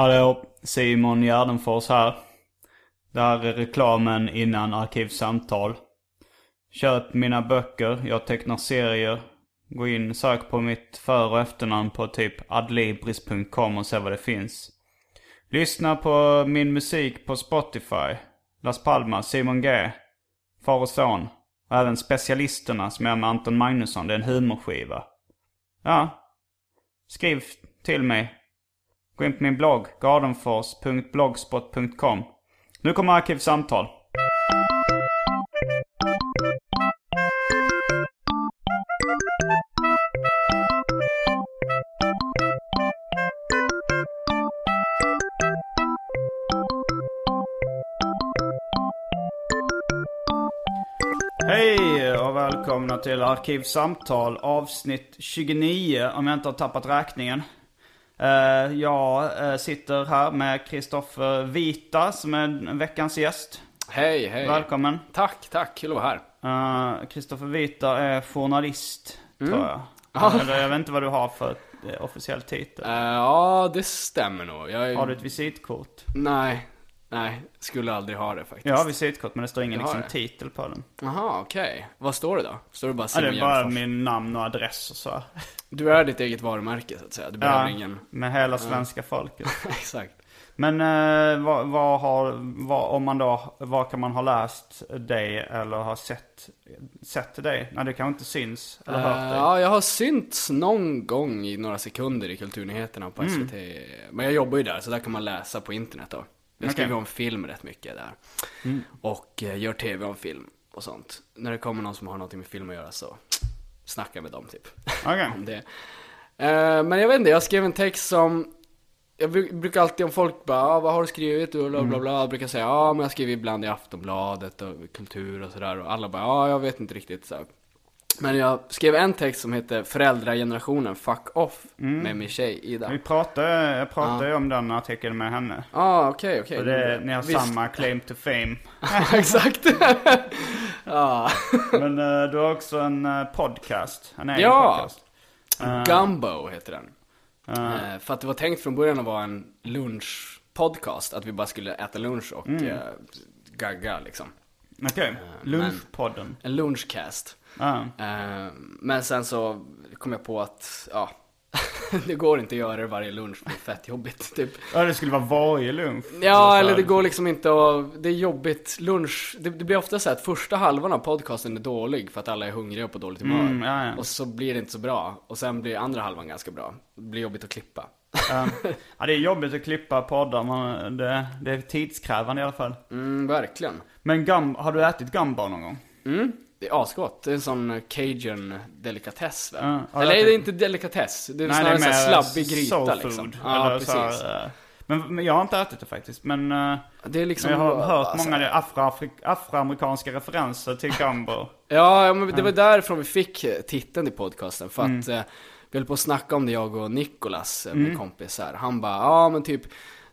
Hallå, Simon Gärdenfors här. Det här är reklamen innan Arkivsamtal. Köp mina böcker, jag tecknar serier. Gå in, sök på mitt för och efternamn på typ adlibris.com och se vad det finns. Lyssna på min musik på Spotify. Las Palmas, Simon G. Far och son. Och även Specialisterna som jag är med Anton Magnusson. Det är en humorskiva. Ja. Skriv till mig. Gå in på min blogg, gardenfors.blogspot.com. Nu kommer Arkivsamtal. Hej och välkomna till Arkivsamtal avsnitt 29 om jag inte har tappat räkningen. Eh, jag eh, sitter här med Kristoffer Vita som är veckans gäst. Hej, hej. Välkommen. Tack, tack. Kul att vara här. Eh, Kristoffer Vita är journalist, Mm. tror jag. Eller jag vet inte vad du har för eh, officiell titel. Eh, ja, det stämmer nog. Jag. Har du ett visitkort? Nej, nej. Skulle aldrig ha det faktiskt. Jag har visitkort men det står ingen Jag har liksom, det. titel på den. Jaha, okej. Vad står det då? Står det bara Ja, det Simon är bara Gärdenfors? min namn och adress och så. Du är ditt eget varumärke så att säga. Du behöver Ja, ingen... med hela svenska folket. Exakt. Men eh, vad, vad har, vad, om man då, vad kan man ha läst dig eller ha sett, sett dig? Nej det kanske inte syns eller hört Eh, dig. ja, jag har synts någon gång i några sekunder i Kulturnyheterna på Mm. SVT. Men jag jobbar ju där, så där kan man läsa på internet då. Jag. Mm. skriver om film rätt mycket där. Och eh, gör tv om film och sånt. När det kommer någon som har någonting med film att göra så snackar med dem typ. Okej. om det. Eh, men jag vet inte, jag skrev en text som jag bru- brukar alltid om folk bara ah, vad har du skrivit? Och bla bla bla. Jag brukar säga ja men jag skriver ibland i Aftonbladet och kultur och sådär. Och alla bara ja jag vet inte riktigt så. Men jag skrev en text som heter Föräldragenerationen Fuck Off med min tjej Ida. Vi pratade, jag pratade ju om den artikeln med henne. Ja ah, okej okej. Så det, ni har Visst. samma claim to fame. Exakt. ja. Men eh, du har också en eh, podcast. En egen Ja. podcast. Gumbo heter den. Eh, för att det var tänkt från början att vara en lunchpodcast. Att vi bara skulle äta lunch och Mm. eh, gagga liksom. Okej. Lunchpodden. En lunchcast. Ja. Eh, men sen så kom jag på att, ja, det går inte att göra det varje lunch, det är fett jobbigt typ. ja, det skulle vara varje lunch. Ja, så eller det går liksom inte att, det är jobbigt. Lunch, det, det blir ofta så att första halvan av podcasten är dålig för att alla är hungriga och på dåligt humör. Mm, ja, ja. Och så blir det inte så bra. Och sen blir andra halvan ganska bra. Det blir jobbigt att klippa. Ja. ja, det är jobbigt att klippa poddar. Man, det, det är tidskrävande i alla fall. Mm, verkligen. Men gum, har du ätit gumbar någon gång? Mm, det är asgott. Det är en sån eh, cajun delikatess väl? Ja, har Eller är det inte delikatess? Det är Nej, snarare det är en slabbig gryta soul liksom. food, Ja, eller precis. här, eh, men, men jag har inte ätit det faktiskt. Men eh, Det är liksom... jag har hört alltså- många afro, afroamerikanska referenser till gumbo. Ja, ja, men det var därifrån vi fick titeln till podcasten. För att Mm. vi höll på att snacka om det, jag och Nicolas, min kompis här. Han bara, ja men typ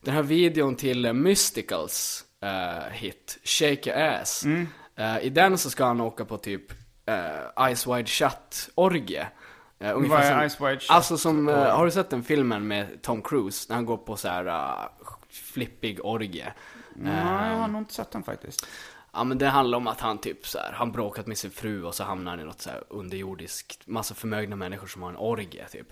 den här videon till Mysticals eh, hit, Shake Your Ass. Mm. Eh, I den så ska han åka på typ eh, Ice Wide Shut-orgie. Eh, ungefär Vad är som- Ice Wide Shut? Alltså som, eh, har du sett den filmen med Tom Cruise? När han går på så här uh, flippig orgie. Nej, jag har nog inte sett den faktiskt. Ja men det handlar om att han typ så här, han bråkat med sin fru och så hamnar han i något så här underjordiskt, massa förmögna människor som har en orgie typ.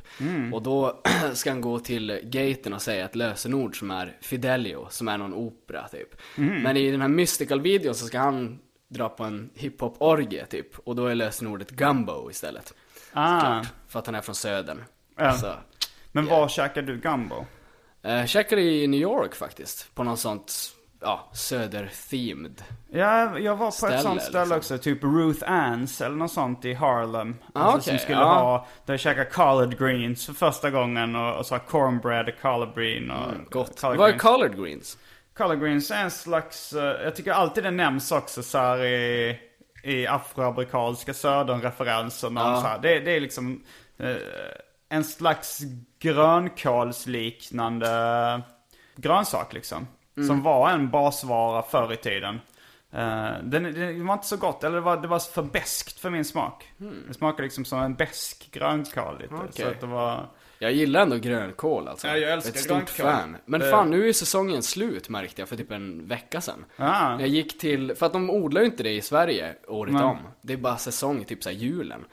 Och då ska han gå till gaten och säga ett lösenord som är Fidelio, som är någon opera typ. Men i den här mystical-videon så ska han dra på en hiphop-orgie typ. Och då är lösenordet gumbo istället. Ah. Klart, för att han är från södern. Ja. Så, Men var käkar du gumbo? eh, checkade i New York faktiskt, på något sånt, ja, söder-themed. Ja, jag var på Ställe, ett sånt ställe liksom. också. Typ Ruth Ann's eller något sånt i Harlem. Ah, alltså, okej, som skulle ja. ha, där käkade collard greens för första gången och, och så cornbread och collard green och Mm, Gott. collard Vad är collard greens? Collard greens är en slags, eh, jag tycker alltid det nämns också så här i, i afroamerikanska södern-referenser. så här- Det, det är liksom eh, en slags grönkålsliknande grönsak liksom. Som var en basvara förr i tiden. Eh, den, den var inte så gott, eller det var, det var för beskt för min smak. Det smakade liksom som en besk grönkål lite. Så Okej. att det var... Jag gillar ändå grönkål alltså. Ja, jag älskar Ett stort grönkål. fan. Men Det- fan, nu är säsongen slut märkte jag för typ en vecka sedan. Ah. Jag gick till, för att de odlar ju inte det i Sverige året Nej. om. Det är bara säsong, typ såhär julen.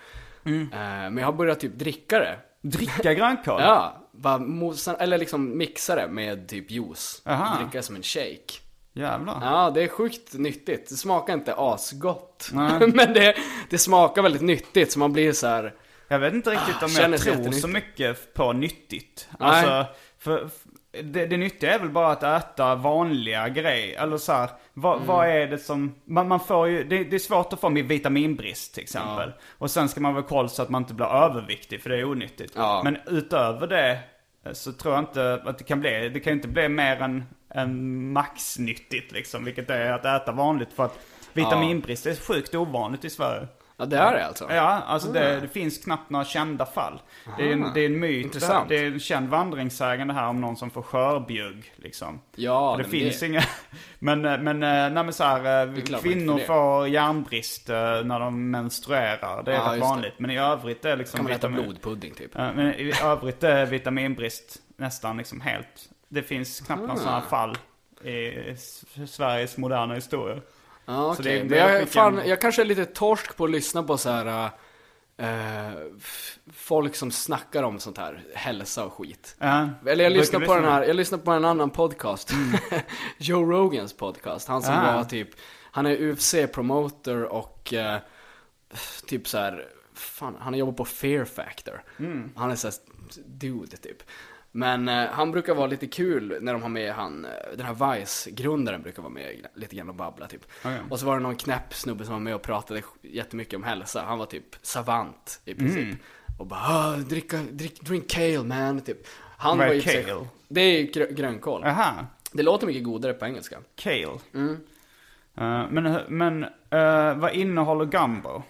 Mm. Eh, men jag har börjat typ dricka det. Dricka grönkål? Ja, bara mosa, eller liksom mixa det med typ juice. Aha. Dricka som en shake. Jävlar. Ja, det är sjukt nyttigt. Det smakar inte asgott. Men det, det smakar väldigt nyttigt så man blir så här. Jag vet inte riktigt om känner jag tror så mycket på nyttigt. Nej. Alltså, för, det, det nyttiga är väl bara att äta vanliga grejer. Eller så här, vad, Mm. vad är det som, man, man får ju, det, det är svårt att få med vitaminbrist till exempel. Och sen ska man väl kolla så att man inte blir överviktig för det är onyttigt. Ja. Men utöver det eh, så tror jag inte att det kan bli, det kan inte bli mer än, än maxnyttigt liksom. Vilket är att äta vanligt för att vitaminbrist är sjukt ovanligt i Sverige. Ja, det är det alltså. Ja, alltså det, det finns knappt några kända fall. Det är en, det är en myt. Intressant. Det är en känd vandringssägen det här om någon som får skörbjugg liksom. Ja, det finns det- inga... Men, eh, men, eh, nej men så här, eh, kvinnor får järnbrist när de menstruerar. Det är Ja, rätt just det. vanligt. Men i övrigt är liksom Kan man äta vitamin- blodpudding typ? Men i övrigt är vitaminbrist nästan liksom helt. Det finns knappt några Ah. sådana fall i Sveriges moderna historia. Ja, Så okej. det- det jag, fick fan, jag kanske är lite torsk på att lyssna på så här. eh, folk som snackar om sånt här, hälsa och skit. Ja. Eller jag lyssnar på den här, jag lyssnar på en annan podcast. Joe Rogans podcast. Han som Ah. var typ, han är UFC-promoter och eh, typ så här, fan, han jobbar på Fear Factor. Han är såhär dude typ. Men eh, han brukar vara lite kul när de har med han, eh, den här Vice-grundaren brukar vara med lite grann och babbla typ. Okej. Och så var det någon knäpp snubbe som var med och pratade jättemycket om hälsa. Han var typ savant i princip. Och bara ah, dricka, drick, drink kale man, typ. Han Vad är för sig- kale? Det är grö- grönkål. Aha. Det låter mycket godare på engelska. Kale. Mm. Eh, men men eh, vad innehåller gumbo?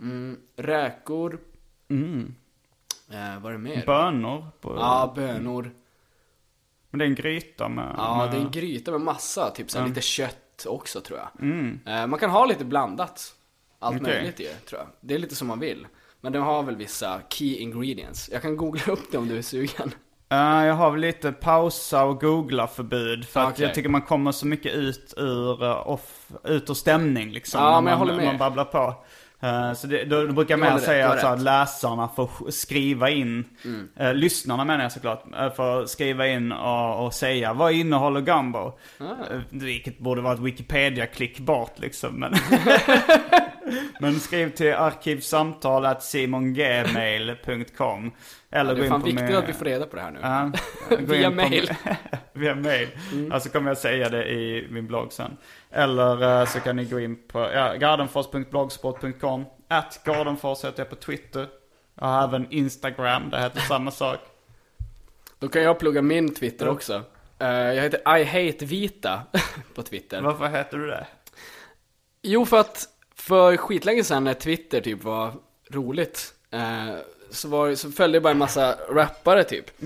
Mm, räkor. Eh, vad är det mer? Bönor? På, Ja, bönor. Men det är en gryta med... Ja, med, det är en gryta med massa, typ så här, Mm. lite kött också tror jag. Eh, man kan ha lite blandat. Allt Okej. möjligt det, tror jag. Det är lite som man vill. Men den har väl vissa key ingredients. Jag kan googla upp det om du är sugen. Eh, jag har väl lite pausa och googla förbud. För att Okej. jag tycker man kommer så mycket ut ur, uh, off, ut ur stämning liksom. Ja, men jag man, håller med. man babblar på. Eh, så det, då, då brukar man rätt, säga att så här, rätt. Mm. läsarna får sk- skriva in, eh, lyssnarna menar jag såklart, uh, får skriva in och, och säga vad innehåller gumbo? Ah. Eh, vilket borde vara ett Wikipedia-klick bort liksom. Men, men skriv till arkivsamtal.simongmail.com Eller Det gå är fan viktigt min- att vi får reda på det här nu. Ja, gå Via mail. via mail. Mm. Alltså kommer jag säga det i min blogg sen. Eller eh, så kan ni gå in på ja, gardenfors.blogspot.com. Att Gardenfors heter jag på Twitter. Jag har även Instagram, det heter samma sak. Då kan jag plugga min Twitter också. Eh, jag heter I hate vita på Twitter. Varför heter du det? Jo, för att för skitlänge sedan när Twitter typ var roligt eh, så, var, så följde jag bara en massa rappare typ.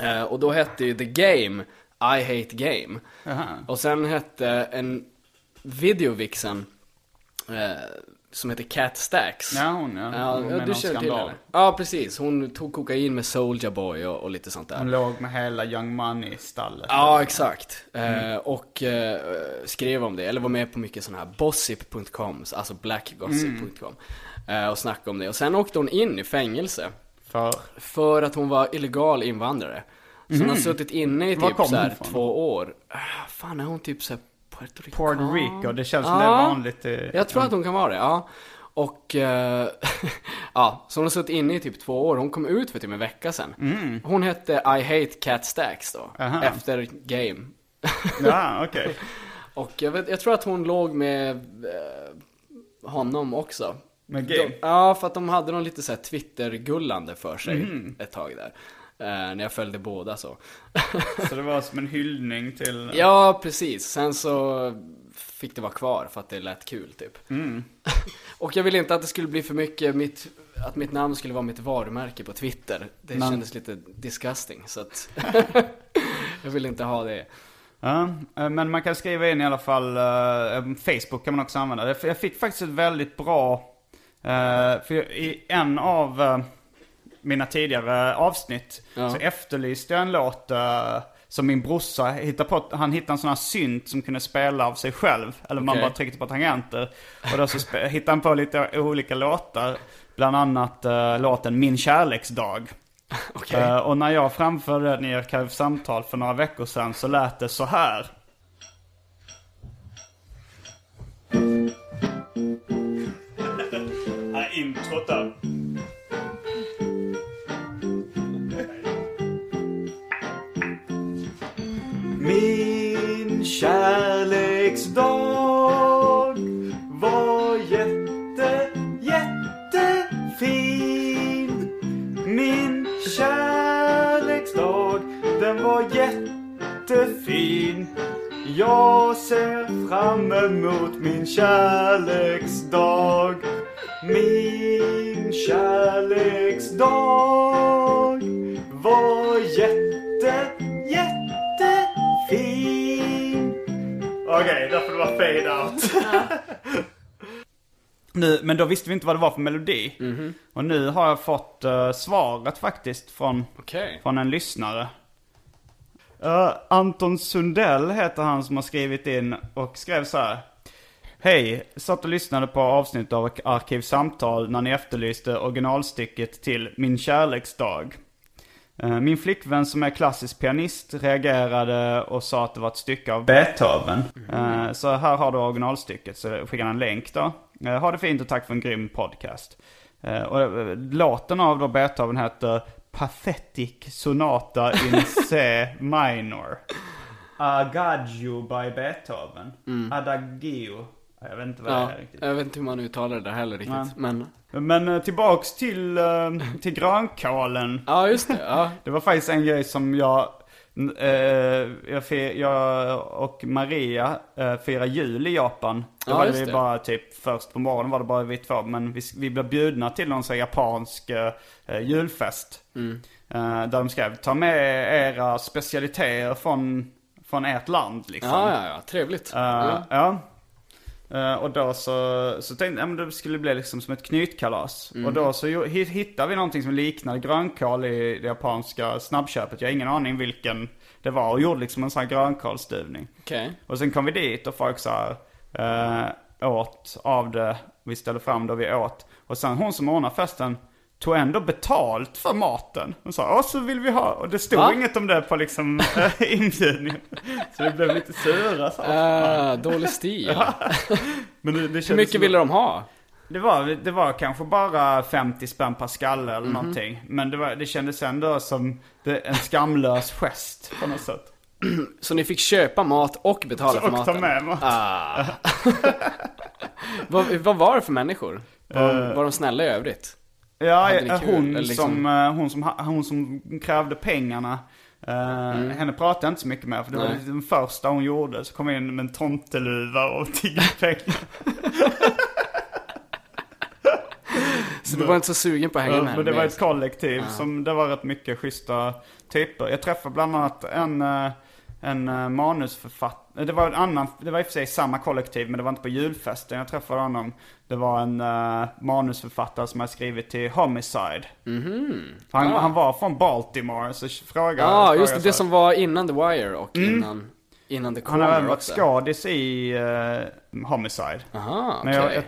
Eh, och då hette ju The Game I Hate Game. Aha. Och sen hette en videovixen Eh, som heter Cat Stacks. Ja, hon ja. Ja, Hon med du känner till skandal. henne? Ja, precis. Hon tog kokain med Soulja Boy och, och lite sånt där. Hon låg med hela Young Money-stallet. Ja, exakt. Mm. Eh, och eh, skrev om det, eller var med på mycket sådana här bossip.com, alltså blackgossip.com. Mm. Eh, och snackade om det. Och sen åkte hon in i fängelse. För? För att hon var illegal invandrare. Så hon har suttit inne i typ så här två år. Ah, fan, är hon typ så här Puerto Rican? Puerto Rico, det känns det är vanligt. Jag tror att hon kan vara det, ja. Och, eh, ja, så hon har suttit inne i typ två år. Hon kom ut för typ en vecka sedan. Hon hette I Hate Cat Stacks då, Mm. Aha. efter Game. Ja, okej. Och jag, vet, jag tror att hon låg med eh, honom också. Med Game? De, ja, för att de hade någon lite så här Twitter-gullande för sig Mhm. ett tag där. Eh, när jag följde båda så. Så det var som en hyllning till... ja, precis. Sen så fick det vara kvar för att det lät kul typ. Mm. Och jag ville inte att det skulle bli för mycket mitt, att mitt namn skulle vara mitt varumärke på Twitter. Det Nej. kändes lite disgusting så att jag vill inte ha det. Ja, eh, men man kan skriva in i alla fall, eh, Facebook kan man också använda. Jag- fick faktiskt ett väldigt bra, för i en av mina tidigare avsnitt Ja. så efterlyste jag en låt eh, som min brorsa hittade på. Han hittade en sån här synt som kunde spela av sig själv. Eller man bara tryckte på tangenter. Och då så hittade han på lite olika låtar. Bland annat eh, låten Min kärleksdag. Okej. Eh, och när jag framförde den i Arkivsamtal för några veckor sedan så lät det så här. Här introt där. Kärleksdag var jätte, jättefin. Min kärleksdag, den var jättefin. Jag ser fram emot min kärleksdag. Min kärleksdag var fade out. nu, men då visste vi inte vad det var för melodi. Och nu har jag fått eh, svaret faktiskt från, Okej. från en lyssnare. Eh, Anton Sundell heter han som har skrivit in och skrev så här. Hej, satt och lyssnade på avsnitt av Arkivsamtal när ni efterlyste originalstycket till Min kärleksdag. Eh, Min flickvän som är klassisk pianist reagerade och sa att det var ett stycke av Beethoven. Eh, Så här har du originalstycket, så skickar en länk då. Eh, Ha det fint och tack för en grym podcast. Och låten av då Beethoven heter Pathetic Sonata in C minor. Adagio by Beethoven. Adagio. Jag vet inte vad Ja, det är riktigt. jag vet inte hur man uttalar det heller riktigt. Nej. Men, Men eh, tillbaks till, eh, till grönkålen. ja just det. Ja. Det var faktiskt en grej som jag, eh, jag, och Maria eh, firar jul i Japan. Då Ja, var just det bara typ, först på morgonen var det bara vi två. Men vi, vi blev bjudna till någon sån japansk eh, julfest. Mm. Eh, där de skrev, ta med era specialiteter från, från ert land liksom. Ja, ja, ja. Trevligt. Eh, ja. ja. Eh, och då så, så tänkte jag det skulle bli liksom som ett knytkalas. Mm. Och då så hittade vi någonting som liknade grönkål i det japanska snabbköpet. Jag har ingen aning vilken det var. Och gjorde liksom en sån här grönkålsstuvning. Okej. Och sen kom vi dit och folk så här, eh, åt av det. Vi ställde fram det och vi åt. Och sen hon som ordnade festen tog ändå betalt för maten. Hon sa, ja så vill vi ha. Och det stod Va? inget om det på liksom eh, inbjudningen. Så det blev lite sura. Så. Uh, dålig stil. Men det, det Hur mycket som- ville de ha? Det var, det var kanske bara 50 spänn per skalle eller Mhm. någonting. Men det, var, det kändes ändå som det, en skamlös gest på något sätt. Så ni fick köpa mat och betala för Och ta maten? med mat. Ah. vad, vad var det för människor? Var, Eh. var de snälla i övrigt? Ja, hon, liksom- som, eh, hon, som, hon som krävde pengarna. eh, Henne pratade jag inte så mycket med för det var Mm. Nej. den första hon gjorde. Så kom jag in med en tomteluva och tiggde pengar. Så du var inte så sugen på att hänga Ja, med men det var ett kollektiv som det var rätt mycket schyssta typer. Jag träffade bland annat en, eh, en uh, manusförfattare. Det var en annan, det var i och för sig samma kollektiv men det var inte på julfesten jag träffade honom. Det var en uh, manusförfattare som hade skrivit till Homicide. Han, han var från Baltimore så frågade Ja, ah, just det, det som var innan The Wire och innan, innan The Han har Corner även varit skadis i uh, Homicide. Aha, Men jag, jag,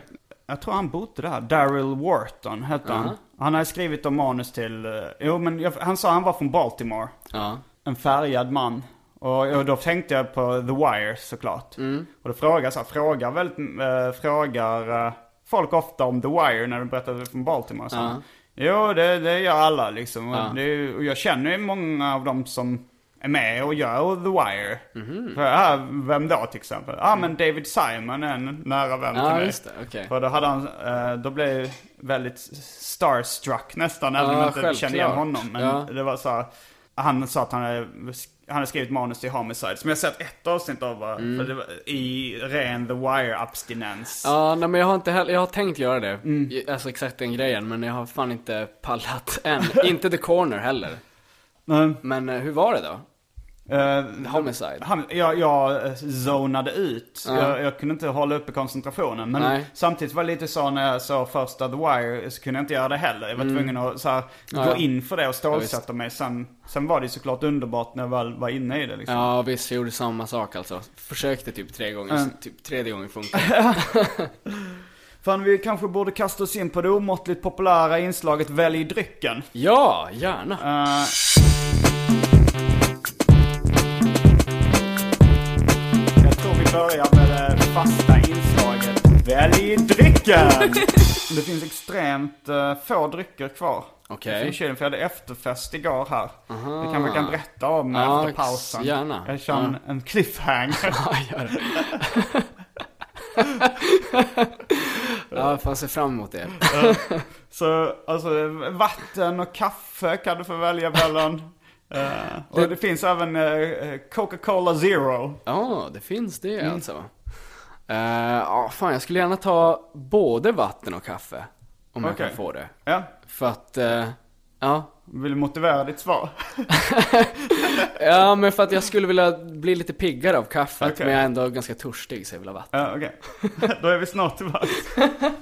jag tror han bodde där. Daryl Wharton hette han. Han hade skrivit om manus till, eh, jo men jag, han sa han var från Baltimore. Ja. En färgad man. Och, och då tänkte jag på The Wire såklart. Och då frågar så här, frågar väldigt, eh, frågar eh, folk ofta om The Wire när de berättar att de är från Baltimore. Så. Ja. Jo, det, det gör alla liksom. Och Ja. Det, och jag känner ju många av dem som är med och gör The Wire. Mhm. För, ah, vem då till exempel? Ja ah, men David Simon är en nära vän till Ja, mig. just det, okej. För då hade han, eh, då blev jag väldigt starstruck nästan, även om jag inte kände igen honom. Men Ja. det var så här, han sa att han hade, han hade skrivit manus till Homicide, som jag sett ett avsnitt av, bara, för det var i ren The Wire-abstinens. Mm. Ja, nej men jag har inte heller, jag har tänkt göra det. Mm. Alltså exakt den grejen, men jag har fan inte pallat än. inte The Corner heller. Men, Men eh, hur var det då? Eh, Homicide? han, jag, jag eh, zonade ut. Ja. Jag, jag kunde inte hålla uppe koncentrationen. Men Nej. samtidigt var det lite så när jag såg första The Wire så kunde jag inte göra det heller. Jag var tvungen att så här, Mm. Ja, gå ja. in för det och Ja, stålsätta mig. Sen, sen var det såklart underbart när jag väl var inne i det. Liksom. Ja, visst, jag gjorde samma sak alltså. Försökte typ tre gånger, Mm. typ tredje gången funkade. Fan, vi kanske borde kasta oss in på det omåttligt populära inslaget Välj drycken. ja, gärna. Eh, jag börjar med det fasta inslaget Välj drycken! det finns extremt uh, få drycker kvar. Okej. I kylen, för jag hade efterfest igår här. Det kan vi kan berätta om Ja, efter pausen. gärna. Jag kör en, en cliffhanger. Ja, gör det. ja, jag får se fram emot det. Så alltså vatten och kaffe kan du få välja mellan. Eh, och det, finns även eh, Coca-Cola Zero. Ja, det finns det Mm. alltså. Eh, Ja, fan jag skulle gärna ta både vatten och kaffe. Om jag Okej. kan få det. Ja, För att, ja. vill du motivera ditt svar? Ja, men för att jag skulle vilja bli lite piggare av kaffet. Okej. Men jag är ändå ganska törstig så jag vill ha vatten. Ja, okej. Då är vi snart tillbaka.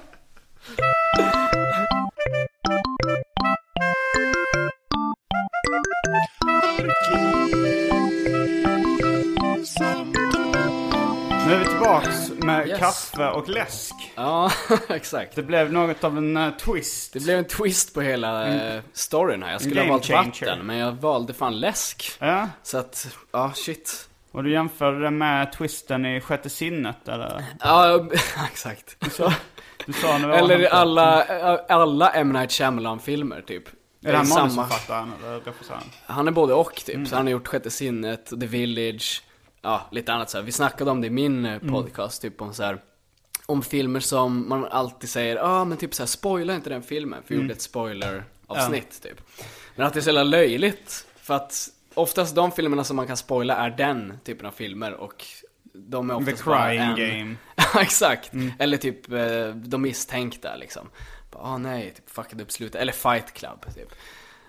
Nu är vi tillbaks med Yes. kaffe och läsk. Ja, exakt. Det blev något av en eh, twist. Det blev en twist på hela eh, storyn här. Jag skulle ha game valt changer. vatten, men jag valde fan läsk. Ja, Så att, ja shit. och du jämförde det med twisten i Sjätte sinnet eller? Ja, exakt. Du sa när vi var Eller alla, alla M. Night Shyamalan-filmer typ. Är det han Samma- manusförfattaren eller regissören? Han är både och typ. Mm. Så han har gjort Sjätte sinnet, The Village, ja lite annat så här. Vi snackade om det i min eh, Mm. podcast, typ om så här. Om filmer som man alltid säger, ja ah, men typ så här, spoila inte den filmen, för vi Mm. gjorde ett spoiler-avsnitt typ. Men att det är så jävla löjligt, för att oftast de filmerna som man kan spoila är den typen av filmer och de är The oftast bara crying en... game. Ja, exakt. Mm. Eller typ eh, de misstänkta liksom. Ah nej, typ fuckade upp slutet. Eller Fight Club typ.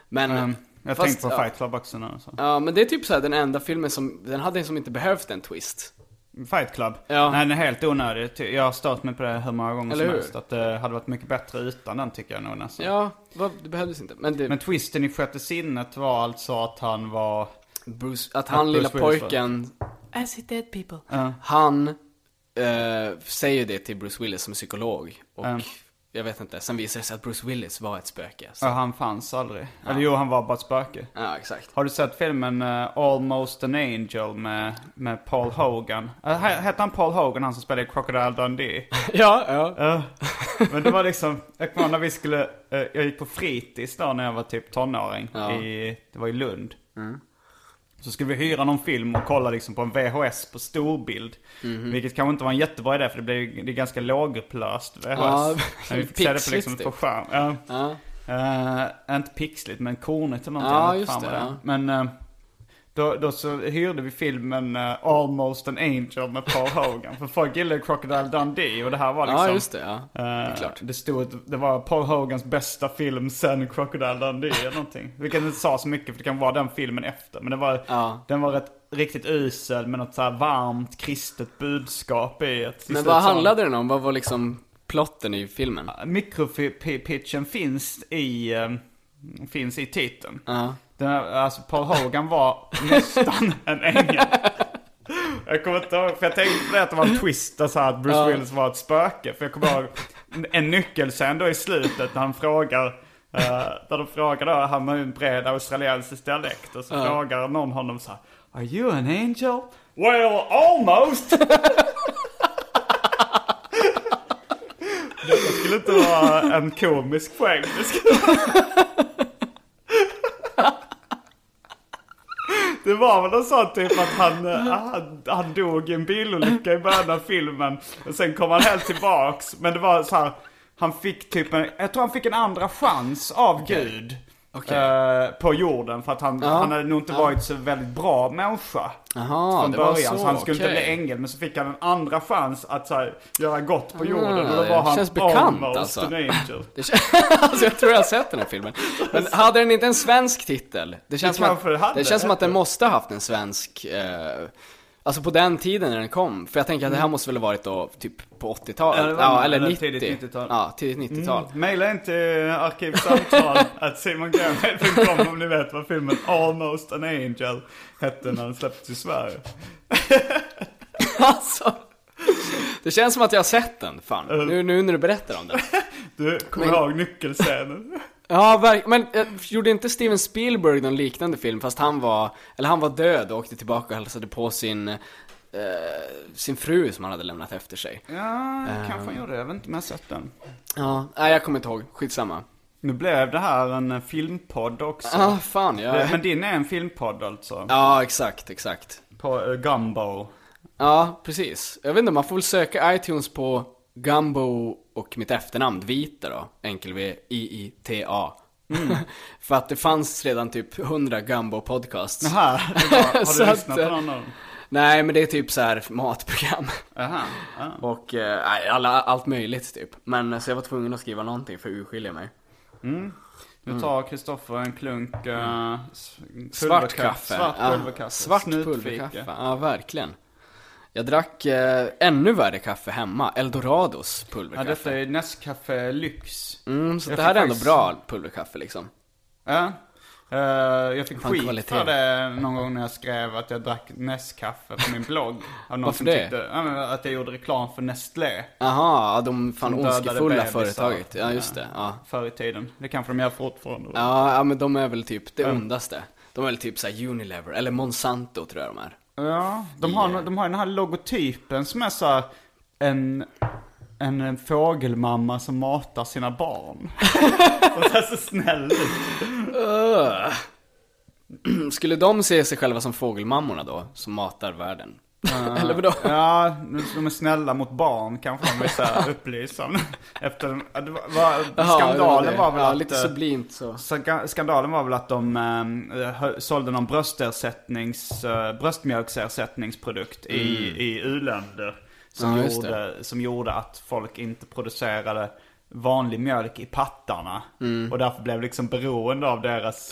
Men... Mm. Jag fast, tänkte på ja, Fight Club också nu. Så. Ja, men det är typ så här den enda filmen som, den hade som inte behövt en twist. Fight Club? Ja. Nej, den är helt onödig. Jag har stört mig på det hur många gånger Eller som hur? helst. Att det hade varit mycket bättre utan den tycker jag nog nästan. Ja, vad, det behövdes inte. Men det, Men twisten i Sjätte sinnet var alltså att han var... Bruce, att han Att lilla Bruce pojken, I see dead people. Ja. Han eh, säger det till Bruce Willis som är psykolog. Och Ja. Jag vet inte, sen visar det sig att Bruce Willis var ett spöke. Så. Ja, han fanns aldrig. Eller jo, han var bara ett spöke. Ja, exakt. Har du sett filmen eh, Almost an Angel med, med Paul Hogan? Uh, hette han Paul Hogan, han som spelade Crocodile Dundee? Ja, ja. Ja. Men det var liksom, jag kommer när vi skulle, eh, jag gick på fritids då när jag var typ tonåring. Ja. I, det var i Lund. Så skulle vi hyra någon film och kolla liksom på en VHS på storbild. Vilket kanske inte var en jättebra idé för det blev det är ganska lågupplöst VHS. Ja, Men vi fick se det på, liksom, på skärm. Ja. ja. Eh, inte pixligt men kornigt eller någonting. Ja, just det, ja. Men, eh, Då, då så hyrde vi filmen eh, Almost an Angel med Paul Hogan. För folk gillade Crocodile Dundee och det här var liksom... Ja, just det. Ja. Det är eh, klart. Det stod att det var Paul Hogans bästa film sen Crocodile Dundee eller någonting. Vilket inte sa så mycket för det kan vara den filmen efter. Men det var, Ja. den var rätt, riktigt usel med något så varmt kristet budskap i. Ett, Men vad handlade den om? Vad var liksom plotten i filmen? Mikropitchen finns i, eh, finns i titeln. Ja. Den här, alltså Paul Hogan var nästan en ängel. Jag kommer inte ihåg, för jag tänkte på det att det var en twist, så här att Bruce Ja. Willis var ett spöke. För jag kommer ihåg en nyckelscen då i slutet när han frågar, uh, där de frågar då, han har ju en bred australiensisk dialekt. Och så Ja. frågar någon honom så här, Are you an angel? Well, almost! Detta skulle inte vara en komisk poäng. Det skulle Det var väl någon sån typ att han, eh, han, han dog i en bilolycka i början av filmen. Och sen kom han helt tillbaks. Men det var så här, han fick typ en, jag tror han fick en andra chans av Gud. Okej. eh, på jorden för att han, Ja. han hade nog inte varit så väldigt bra människa. Jaha, från det var början. så, Så, han skulle inte okej. bli ängel. Men så fick han en andra chans att så här, göra gott på jorden. och då var han känns bekant, alltså. an angel. Det kän- alltså jag tror jag har sett den här filmen. Men hade den inte en svensk titel? Det känns, Det som, att, det känns som att den måste ha haft en svensk, eh, alltså på den tiden när den kom. För jag tänker att det här måste väl ha varit då typ på 80-talet? Ja, Ja, eller eller 90. tidigt 90-tal. Ja, tidigt 90-tal. Maila in till arkivsamtal att simongrenhed.com om ni vet vad filmen Almost an Angel hette när den släpptes i Sverige. Alltså. Det känns som att jag har sett den, fan. Nu, nu när du berättar om den. Du kommer ihåg nyckelscenen? Ja, men eh, gjorde inte Steven Spielberg någon liknande film fast han var, eller han var död och åkte tillbaka och hälsade på sin, eh, sin fru som han hade lämnat efter sig. Ja, kanske han gjorde det. Jag vet inte om jag har sett den. Ja, nej jag kommer inte ihåg, skitsamma. Nu blev det här en eh, filmpodd också. Ja, fan. Det- Men din är en filmpodd alltså? Ja, exakt, exakt. På uh, Gumbo. Ja, precis. Jag vet inte, man får väl söka iTunes på Gumbo och mitt efternamn, Vita då. Enkel V I-I-T-A. För att det fanns redan typ 100 Gumbo podcasts. Jaha, har du lyssnat på någon av dem? Nej, men det är typ så här matprogram. Jaha, ja. Och, eh, alla, allt möjligt typ. Men så jag var tvungen att skriva någonting för att urskilja mig. Nu tar Kristoffer en klunk uh, Svart kaffe. Svart Ja, pulverkaffe. svart Snutfika. pulverkaffe. Ja, verkligen. Jag drack eh, ännu värre kaffe hemma. Eldorados Ja, pulverkaffe. detta är Nescafé Lyx. Mm, så Jag det här är ändå faktiskt- bra pulverkaffe liksom. Ja. Eh, jag fick Fan, skit kvalitet. för det någon gång när jag skrev att jag drack Nescafé på min blogg. Av någon Varför som det? Tyckte, ja, men att jag gjorde reklam för Nestlé Jaha, ja, de fan ondskefulla företaget. Ja, just det. Ja. förr i tiden. Det kanske de gör fortfarande. Ja, ja, men de är väl typ det ondaste. De är väl typ såhär Unilever, eller Monsanto tror jag de är. Ja, de har, de har den här logotypen som är så här en, en, en fågelmamma som matar sina barn. och ser så snäll ut. Skulle de se sig själva som fågelmammorna då, som matar världen? Eller vadå? Ja, de är snälla mot barn kanske de vill säga upplysa. Efter, den- var, skandalen var väl ja, att... lite eh, sublimt så. Ska- Skandalen var väl att de hö- sålde någon bröstersättnings, eh, bröstmjölksersättningsprodukt i, i u-länder. Som, Mm. Ja, gjorde, som gjorde att folk inte producerade vanlig mjölk i pattarna. Mm. Och därför blev liksom beroende av deras,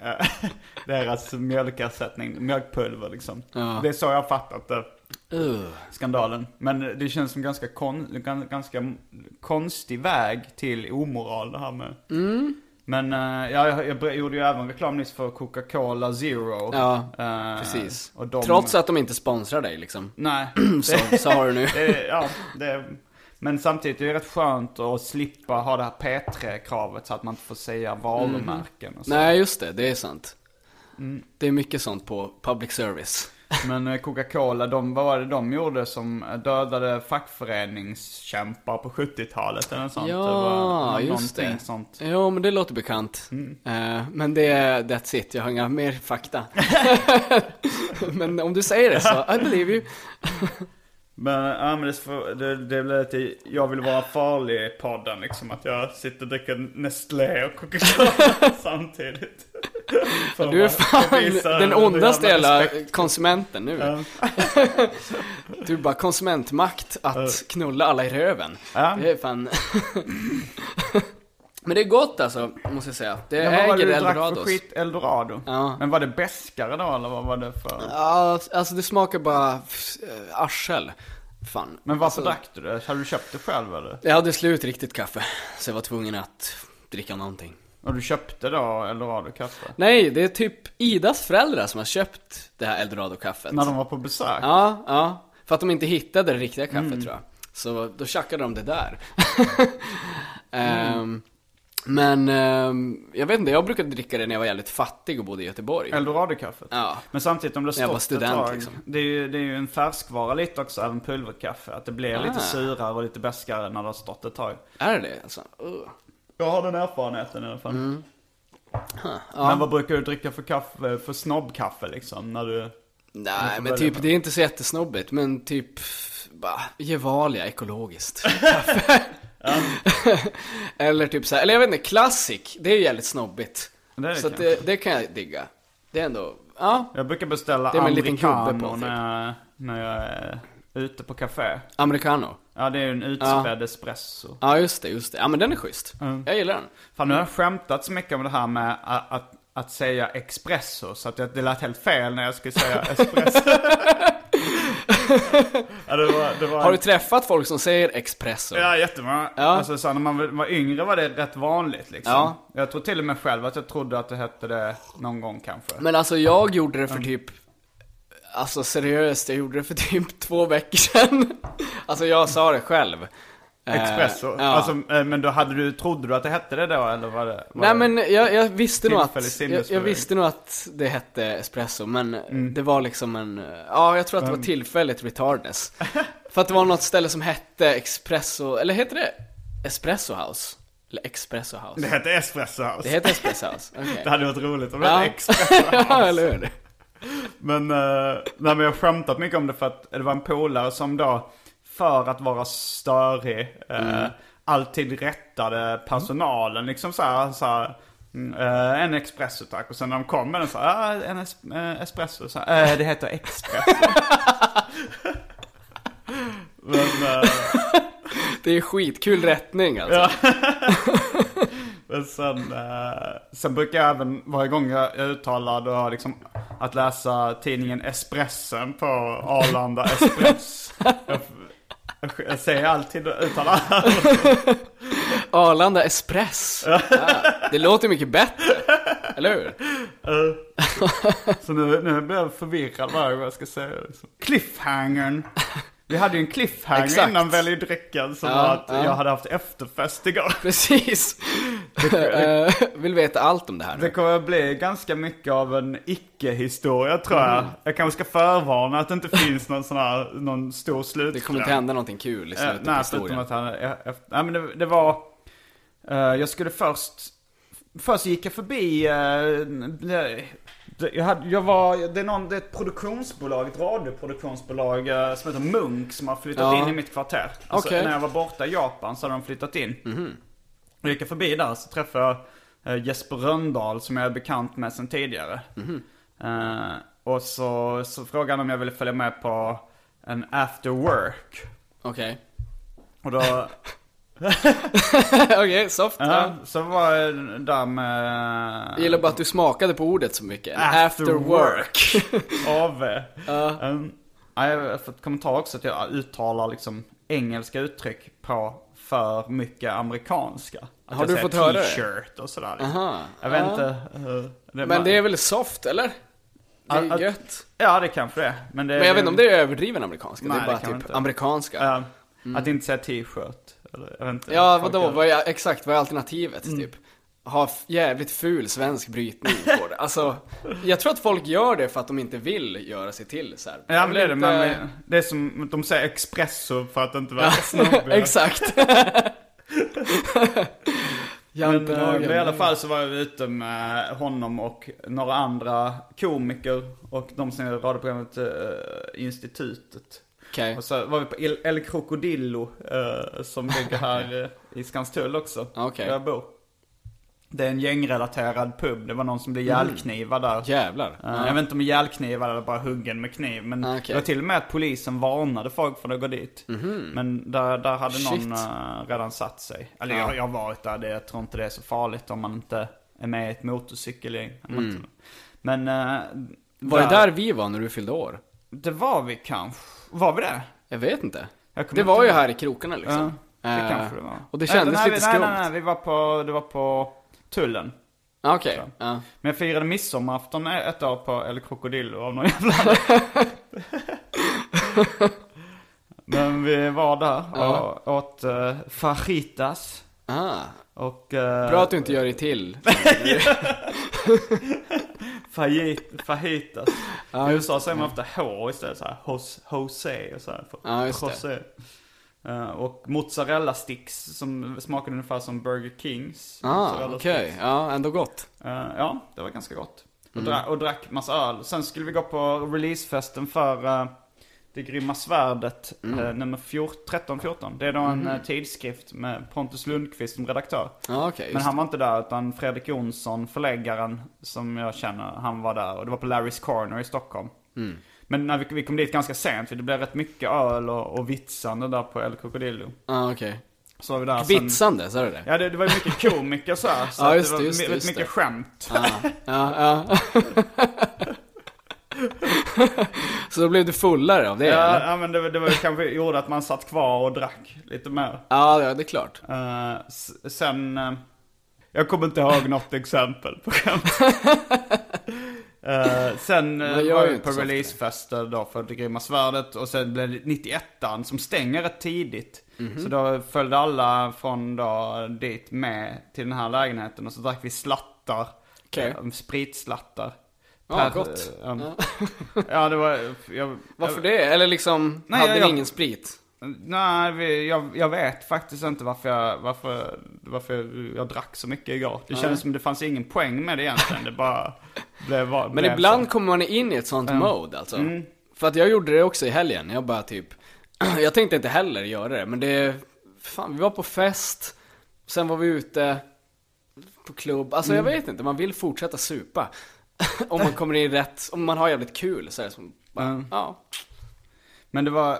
eh, deras mjölkersättning, mjölkpulver liksom. Ja. Det är så jag har fattat det Uh. skandalen. Men det känns som ganska, kon, gan- ganska konstig väg till omoral det här med. Mm. Men ja, jag, jag gjorde ju även reklam nyss för Coca-Cola Zero. Ja, Eh, precis. De, Trots att de inte sponsrar dig liksom. Nej. Så, så har du nu. det, ja, det, men samtidigt är det rätt skönt att slippa ha det här P3-kravet så att man inte får säga varumärken och så. Nej, just det. Det är sant. Mm. Det är mycket sånt på public service. Men eh, Coca-Cola, de, vad var det de gjorde som dödade fackföreningskämpar på 70-talet eller något sånt? Ja, det var just det. sånt. Jo, men det låter bekant. Mm. Eh, men det är that's it. Jag har inga mer fakta. men om du säger det så, I believe you. Men, ja, men det, det, det blir lite, jag vill vara farlig i podden liksom. Att jag sitter och dricker Nestlé och Coca-Cola samtidigt. Du är fan den ondaste jävla konsumenten nu. du är bara konsumentmakt att knulla alla i röven. Ja. Det är fan... Men det är gott alltså, måste jag säga. Det Ja, vad var det äger du drack för skit? Eldorado? Ja. Men var det beskare då eller vad var det för? Ja, alltså det smakar bara äh, arsel. Fan. Men varför alltså, drack du det? Hade du köpt det själv eller? Jag hade slut riktigt kaffe, så jag var tvungen att dricka någonting. Och du köpte då Eldorado-kaffe? Nej, det är typ Idas föräldrar som har köpt det här Eldorado-kaffet. När de var på besök? Ja, ja. För att de inte hittade det riktiga kaffet Mm. tror jag. Så då tjackade de det där. Ehm, men ehm, jag vet inte, jag brukade dricka det när jag var jävligt fattig och bodde i Göteborg. Eldorado-kaffet? Ja. Men samtidigt om det stått ett student, tag, liksom. det, är ju, det är ju en färskvara lite också, även pulverkaffe. Att det blir Ah. lite surare och lite beskare när det har stått ett tag. Är det alltså? Uh. Jag har den erfarenheten i alla fall. Mm. Men vad brukar du dricka för kaffe, för snobbkaffe liksom? När du... Nej men typ, med. det är inte så jättesnobbigt, men typ, bara, Gevalia ekologiskt kaffe. eller typ så här, eller jag vet inte, Classic, det är ju jävligt snobbigt. Det det så kanske. det, det kan jag digga. Det är ändå, ja, Jag brukar beställa Det är americano på, typ. när, jag, när jag är ute på café. americano. Ja, det är ju en utspädd espresso. Ja just det, just det. Ja men den är schysst. Jag gillar den. Fan, nu har jag skämtat så mycket om det här med att, att, att säga espresso. Så att det, det lät helt fel när jag skulle säga espresso. Ja, det var, det var Har du träffat folk som säger espresso? Ja, jättemånga. Ja. Alltså så när man var yngre var det rätt vanligt liksom. Ja. Jag tror till och med själv att jag trodde att det hette det någon gång kanske. Men alltså jag gjorde det för typ Alltså seriöst, jag gjorde det för typ två veckor sedan. Alltså jag sa det själv. Eh, Espresso? ja. Alltså, eh, men då hade du, trodde du att det hette det då eller var det? Var Nej det... men jag, jag visste nog att, jag, jag visste nog att det hette espresso, men Mm. det var liksom en, ja jag tror att det var tillfälligt retardness. för att det var något ställe som hette Espresso, eller heter det Espresso House? Eller Espresso House? Det hette Espresso House. Det heter Espresso House, okej. Det hade varit roligt om det Ja. hette Espresso ja, eller hur? Men, uh, nej, men jag har skämtat mycket om det för att det var en polare som då, för att vara störig, eh, Mm. alltid rättade personalen liksom så här, så här mm, eh, en espresso tack. Och sen när de kom med den så här, ah, en es- eh, espresso. Så här, det heter espresso. men, Det är skitkul rättning alltså. Men sen, sen brukar jag även, varje gång jag jag uttalar då liksom att läsa tidningen Espressen på Arlanda Espress. Jag, säger alltid uttalar Arlanda Espress. Ja, det låter mycket bättre. Eller hur? Så nu, nu blir jag förvirrad varje gång jag ska säga det. Liksom. Cliffhangern. Vi hade ju en cliffhanger Exakt. innan Välj drycken som Ja, var att ja. jag hade haft efterfest igår. Precis. Eh, Vill veta allt om det här Det nu. kommer att bli ganska mycket av en icke-historia tror jag. Mm. Jag kanske ska förvarna att det inte finns någon sån här, någon stor slut. Det kommer inte hända någonting kul i Eh, slutet Nej, förutom historien. att han, eh, nej men det, det var, eh, jag skulle först, först gick jag förbi, det, jag, hade, jag var, det är, någon, det är ett produktionsbolag, ett radioproduktionsbolag eh, som heter Munk som har flyttat Ja. in i mitt kvarter. Alltså, Okej. När jag var borta i Japan så hade de flyttat in. Då gick jag förbi där så träffade jag eh, Jesper Röndahl som jag är bekant med sedan tidigare. Eh, och så, så frågade han om jag ville följa med på en after work. Okej. Och då, Okej, soft. ja, Ja. så var jag där med Jag gillar bara att du smakade på ordet så mycket. After After, work. AV. Um, ja, jag har fått kommentar också att jag uttalar liksom engelska uttryck på för mycket amerikanska. Att Har du fått höra det? T-shirt och sådär. liksom. Aha. Jag vet Ja. inte. uh, det Men det är väl soft, eller? Det är att- gött. Ja, det kanske det är. Men, det, Men jag vet inte om det är överdriven amerikanska. Nej, det är bara det typ inte. amerikanska. Ja, Att inte säga t-shirt. Eller, jag vet inte. Ja, vadå? Vad är, exakt, vad är alternativet Mm. typ? Ha jävligt ful svensk brytning på det. Alltså, jag tror att folk gör det för att de inte vill göra sig till så här. Ja, men det är det. inte- Men det är som, de säger espresso för att inte vara snobbiga. Exakt. Men, Jante eh, men i alla fall så var jag ute med honom och några andra komiker och de som gör radioprogrammet uh, Institutet. Okej. Och så var vi på El, El Crocodillo eh, som ligger här eh, i Skanstull också. Okej. Där jag bor. Det är en gängrelaterad pub. Det var någon som blev ihjälknivad där. Jävlar. Eh, Jag vet inte om ihjälknivad eller bara huggen med kniv. Men Ah, okej. det var till och med att polisen varnade folk för att gå dit. Men där, där hade någon Shit. eh, redan satt sig. Eller Ja. jag, jag har varit där. Det, jag tror inte det är så farligt om man inte är med i ett motorcykelgäng. Inte- Men... eh, Var det där vi var när du fyllde år? Det var vi kanske. Var vi det? Jag vet inte. Jag Det var ju här i krokarna liksom. Ja, det Eh, kanske det var. Och det kändes nej, lite nej, skumt. Nej, nej, nej, vi var på, det var på Tullen. Ah, Okej. Ja. Men jag firade midsommarafton ett år på El Crocodillo av någon jävla Men vi var där och åt uh, fajitas. Ah. Och... eh, Bra att du inte gör det till. fajit, fajitas. I USA säger man ofta H istället. Jos, Jose och sådär. Ja, just det. Jose. Eh, och mozzarella sticks som smakade ungefär som Burger Kings. Ah, okej. sticks. Ja, ändå gott. Eh, ja, det var ganska gott. Och, Mm. dra- och drack massa öl. Sen skulle vi gå på releasefesten för eh, Det grymma svärdet, Mm. uh, nummer 13-14. Det är då en eh, tidskrift med Pontus Lundqvist som redaktör. Ja, okej. Men han var inte där utan Fredrik Jonsson, förläggaren som jag känner, han var där. Och det var på Larry's Corner i Stockholm. Mm. Men när vi, vi kom dit ganska sent, för det blev rätt mycket öl och, och vitsande där på El Crocodillo. Ja, okej. Så var vi där Vitsande, sa du det? Ja, det, det var ju mycket komiker så här, så att just det var just det, my- just mycket det. skämt. Ja, ja, ja. Så då blev du fullare av det, Ja, eller? ja men det, det var kanske gjorde att man satt kvar och drack lite mer. Ja, ja, det är klart. S- sen, eh, jag kommer inte ihåg något exempel på skämt. Eh, sen uh, var vi på releasefester då för Det Grymma Svärdet och sen blev det 91an som stänger rätt tidigt. Mhm. Så då följde alla från då dit med till den här lägenheten och så drack vi slattar. Eh, spritslattar. Ja, gott. um, ja, det var... Jag, Varför det? Eller liksom, Nej, hade jag- ni jag- ingen sprit? Nej, vi, jag, jag vet faktiskt inte varför jag, varför, varför jag, jag drack så mycket igår. Det kändes som det fanns ingen poäng med det egentligen. Det bara blev, var, Men blev ibland så. kommer man in i ett sånt mode alltså. Mm. För att jag gjorde det också i helgen. Jag bara typ, jag tänkte inte heller göra det, men det, fan vi var på fest, sen var vi ute på klubb. Alltså Mm. jag vet inte, man vill fortsätta supa. om man kommer in rätt, om man har jävligt kul så är det som, bara, Mm. ja. Men det var,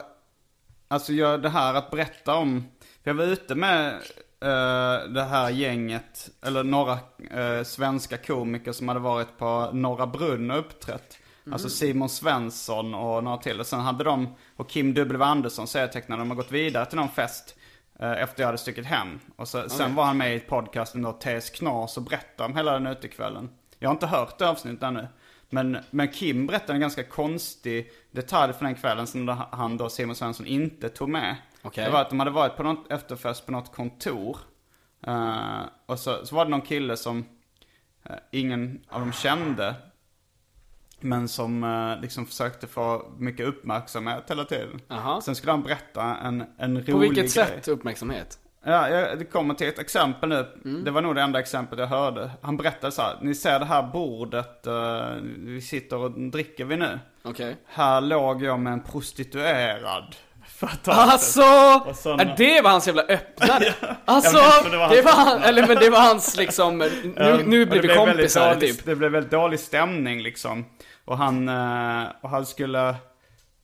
alltså jag, det här att berätta om, för jag var ute med eh, det här gänget, eller några eh, svenska komiker som hade varit på Norra Brunn och uppträtt. Alltså Simon Svensson och några till. Och sen hade de, och Kim W Andersson, serietecknaren, de har gått vidare till någon fest. eh, Efter jag hade stuckit hem. Och så, sen var han med i podcasten då, TS Knas och berättade om hela den utekvällen. Jag har inte hört det avsnittet ännu. Men, men Kim berättade en ganska konstig detalj från den kvällen som han då, Simon Svensson, inte tog med. Okej. Det var att de hade varit på något efterfest på något kontor. Eh, och så, så var det någon kille som eh, ingen av dem kände. Men som eh, liksom försökte få mycket uppmärksamhet hela tiden. Aha. Sen skulle han berätta en, en rolig På vilket grej. sätt uppmärksamhet? Ja, jag, det kommer till ett exempel nu. Mm. Det var nog det enda exemplet jag hörde. Han berättade så här, ni ser det här bordet eh, vi sitter och dricker vi nu. Okej. Här låg jag med en prostituerad. Alltså! Såna- Är det var hans jävla öppnare? Alltså! Men det var det var hans han, eller men det var hans liksom, nu, nu blir det vi kompisar dålig, typ. Det blev väldigt dålig stämning liksom. Och han, eh, och han skulle,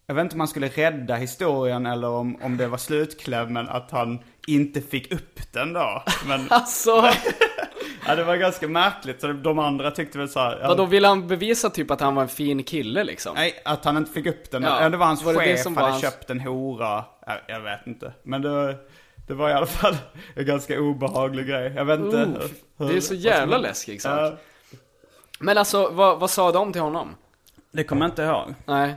jag vet inte om han skulle rädda historien eller om, om det var slutklämmen att han inte fick upp den då. Men Alltså! ja, det var ganska märkligt. Så de andra tyckte väl så här, ja, Vadå, ville han bevisa typ att han var en fin kille liksom? Nej, att han inte fick upp den. Ja, det var hans var det det chef som var hade hans- köpt en hora. Jag, jag vet inte. Men det, det var i alla fall en ganska obehaglig grej. Jag vet inte. Uh, hur- det är så jävla som- läskig sak. Men alltså, vad, vad sa de till honom? det kommer jag inte ihåg. Nej,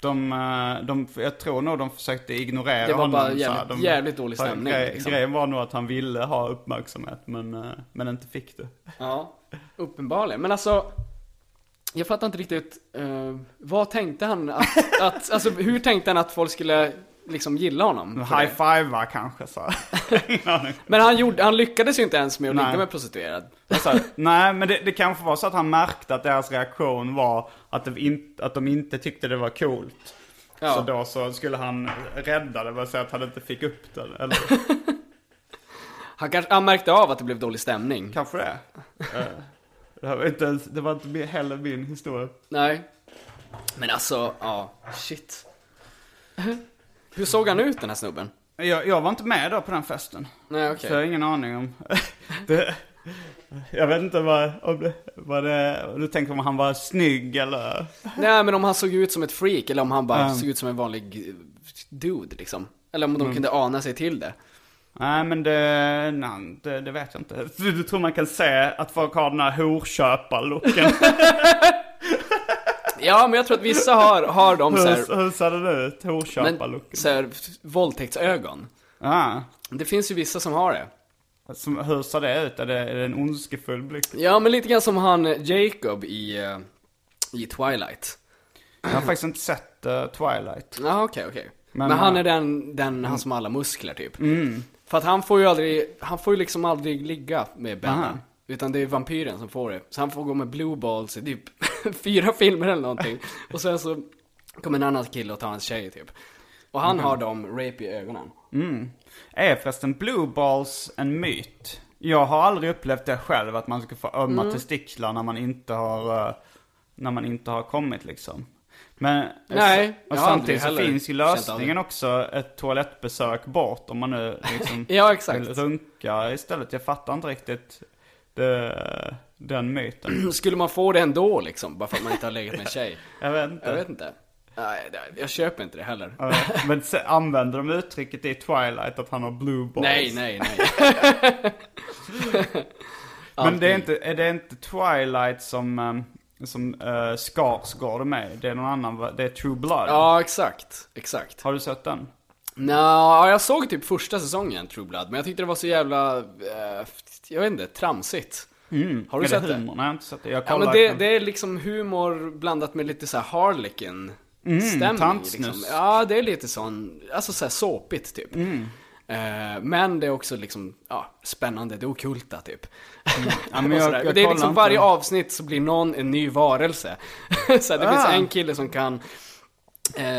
De, eh, de, jag tror nog de försökte ignorera Det var honom. bara så här. jävligt- jävligt dålig stämning, Grej, liksom. Grejen var nog att han ville ha uppmärksamhet men, eh, men inte fick det. ja, uppenbarligen. Men alltså, jag fattar inte riktigt, eh, vad tänkte han att, att, alltså hur tänkte han att folk skulle liksom gilla honom? High five kanske så. Men han, gjorde, han lyckades ju inte ens med att ligga med prostituerad. Alltså, nej, men det, det kanske var så att han märkte att deras reaktion var att, det in, att de inte tyckte det var coolt. Ja. Så då så skulle han rädda det, och säga att han inte fick upp den. Eller, Han kanske, han märkte av att det blev dålig stämning. Kanske det. Eh, det, var inte ens, det var inte heller min historia. Nej. Men alltså, ja, shit. Hur såg han ut den här snubben? Jag, jag var inte med då på den festen. Nej, okej. Så jag har ingen aning om... det, jag vet inte vad, om det, vad det... Du tänker om han var snygg eller... Nej men om han såg ut som ett freak eller om han bara Mm. såg ut som en vanlig dude liksom. Eller om de kunde ana sig till det. Nej men det, nej, det, det vet jag inte. Du, du tror man kan se att folk har den här horköparlooken? Ja men jag tror att vissa har, har de så här, hur, hur ser den ut? men, Horköparlooken? så här, våldtäktsögon. Ah, Det finns ju vissa som har det. som, hur ser det ut? Är det, är det en ondskefull blick? Ja men lite grann som han eh, Jacob i, eh, i Twilight. Jag har faktiskt inte sett eh, Twilight. Ja okej okej. Men, Men, han är den, den, han som har alla muskler typ. För att han får ju aldrig, han får ju liksom aldrig ligga med Bella. Utan det är vampyren som får det. Så han får gå med blue balls i typ fyra filmer eller någonting. Och sen så kommer en annan kille och tar hans tjej typ. Och han har de rape i ögonen. Är förresten blue balls en myt? Jag har aldrig upplevt det själv, att man ska få ömma Mm. testiklar när man inte har, eh, när man inte har kommit liksom. Men, Nej, och samtidigt så finns ju lösningen också ett toalettbesök bort om man nu liksom Ja exakt. vill runka istället. Jag fattar inte riktigt det, den myten. Skulle man få det ändå liksom? Bara för att man inte har legat med en tjej? Jag vet inte. Jag vet inte. Nej, jag köper inte det heller. Men använder de uttrycket i Twilight att han har blue balls? Nej, nej, nej. Men det är inte, är det inte Twilight som, um, som uh, Skarsgård är med Det är någon annan, det är True Blood. Ja, exakt. Exakt. Har du sett den? Nå, jag såg typ första säsongen True Blood, men jag tyckte det var så jävla, eh, jag vet inte, tramsigt. Har du Mm. sett det humor? Nej, jag har inte sett det. Jag Ja men det, det är liksom humor blandat med lite så här harlequin stämning Mm, tantsnusk. liksom. Ja, det är lite sån, alltså så här såpigt typ. Mm. Eh, men det är också liksom, ja, spännande, det okulta typ. Mm. Ja, men jag- jag det är liksom varje avsnitt så blir någon en ny varelse. så här, det finns Ah. en kille som kan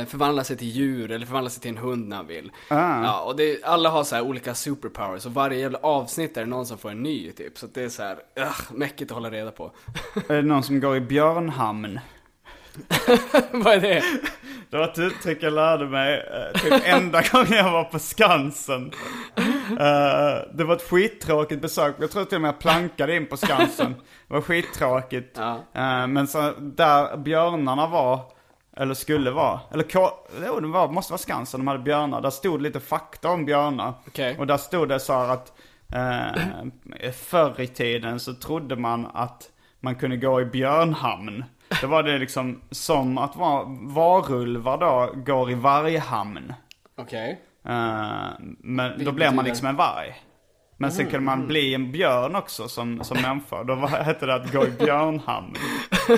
förvandla sig till djur eller förvandla sig till en hund när han vill. Ah. Ja, och det, alla har så här olika superpowers och varje jävla avsnitt är det någon som får en ny typ. Så det är så här, ugh, mäckigt att hålla reda på. Är det någon som går i björnhamn? Vad är det? Det var ett uttryck jag lärde mig eh, typ enda gången jag var på Skansen. Eh, det var ett skittråkigt besök. Jag tror till och med jag plankade in på Skansen. Det var skittråkigt. Ja. Eh, men så där björnarna var, eller skulle vara, eller K- jo, det var, måste vara Skansen de hade björnar. Där stod lite fakta om björnar. Okej. Och där stod det så här att eh, förr i tiden så trodde man att man kunde gå i björnhamn. Då var det liksom som att va- varulvar då går i varghamn. Okej. Eh, men då Vilket blev man betyder? liksom en varg. Men sen kunde man bli en björn också som, som människa. Då var, hette det att gå i björnhamn.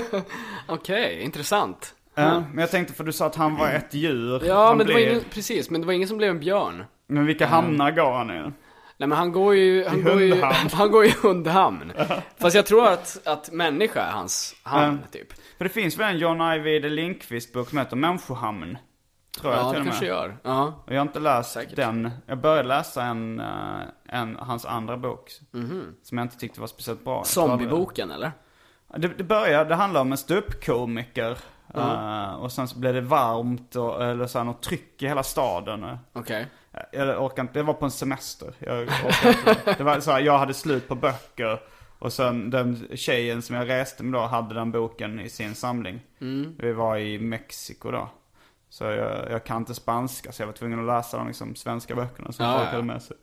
Okej, intressant. Eh, men jag tänkte för du sa att han var ett djur. Ja, Han men det var blir- ingen, precis, men det var ingen som blev en björn. Men vilka hamnar går han i? Nej men han går ju, han går ju, hundhamn. han går i hundhamn. Fast jag tror att, att människa är hans hamn, typ. För det finns väl en John Ajvide Lindqvist bok som heter Människohamn? Tror jag Ja, till det och med. kanske gör. Ja. Och jag har inte läst Säkert. den. Jag började läsa en, eh, en hans andra bok. Mhm. Som jag inte tyckte var speciellt bra. Jag tror Zombieboken eller? Det, det började, det handlar om en ståuppkomiker. Eh, och sen så blev det varmt och, eller så här, något tryck i hela staden. Okej. Jag orkar inte, det var på en semester. Jag. Det var så här, jag hade slut på böcker. Och sen den tjejen som jag reste med då hade den boken i sin samling. Vi var i Mexiko då. Så jag, jag kan inte spanska så jag var tvungen att läsa de liksom, svenska böckerna som Ja, folk hade med sig.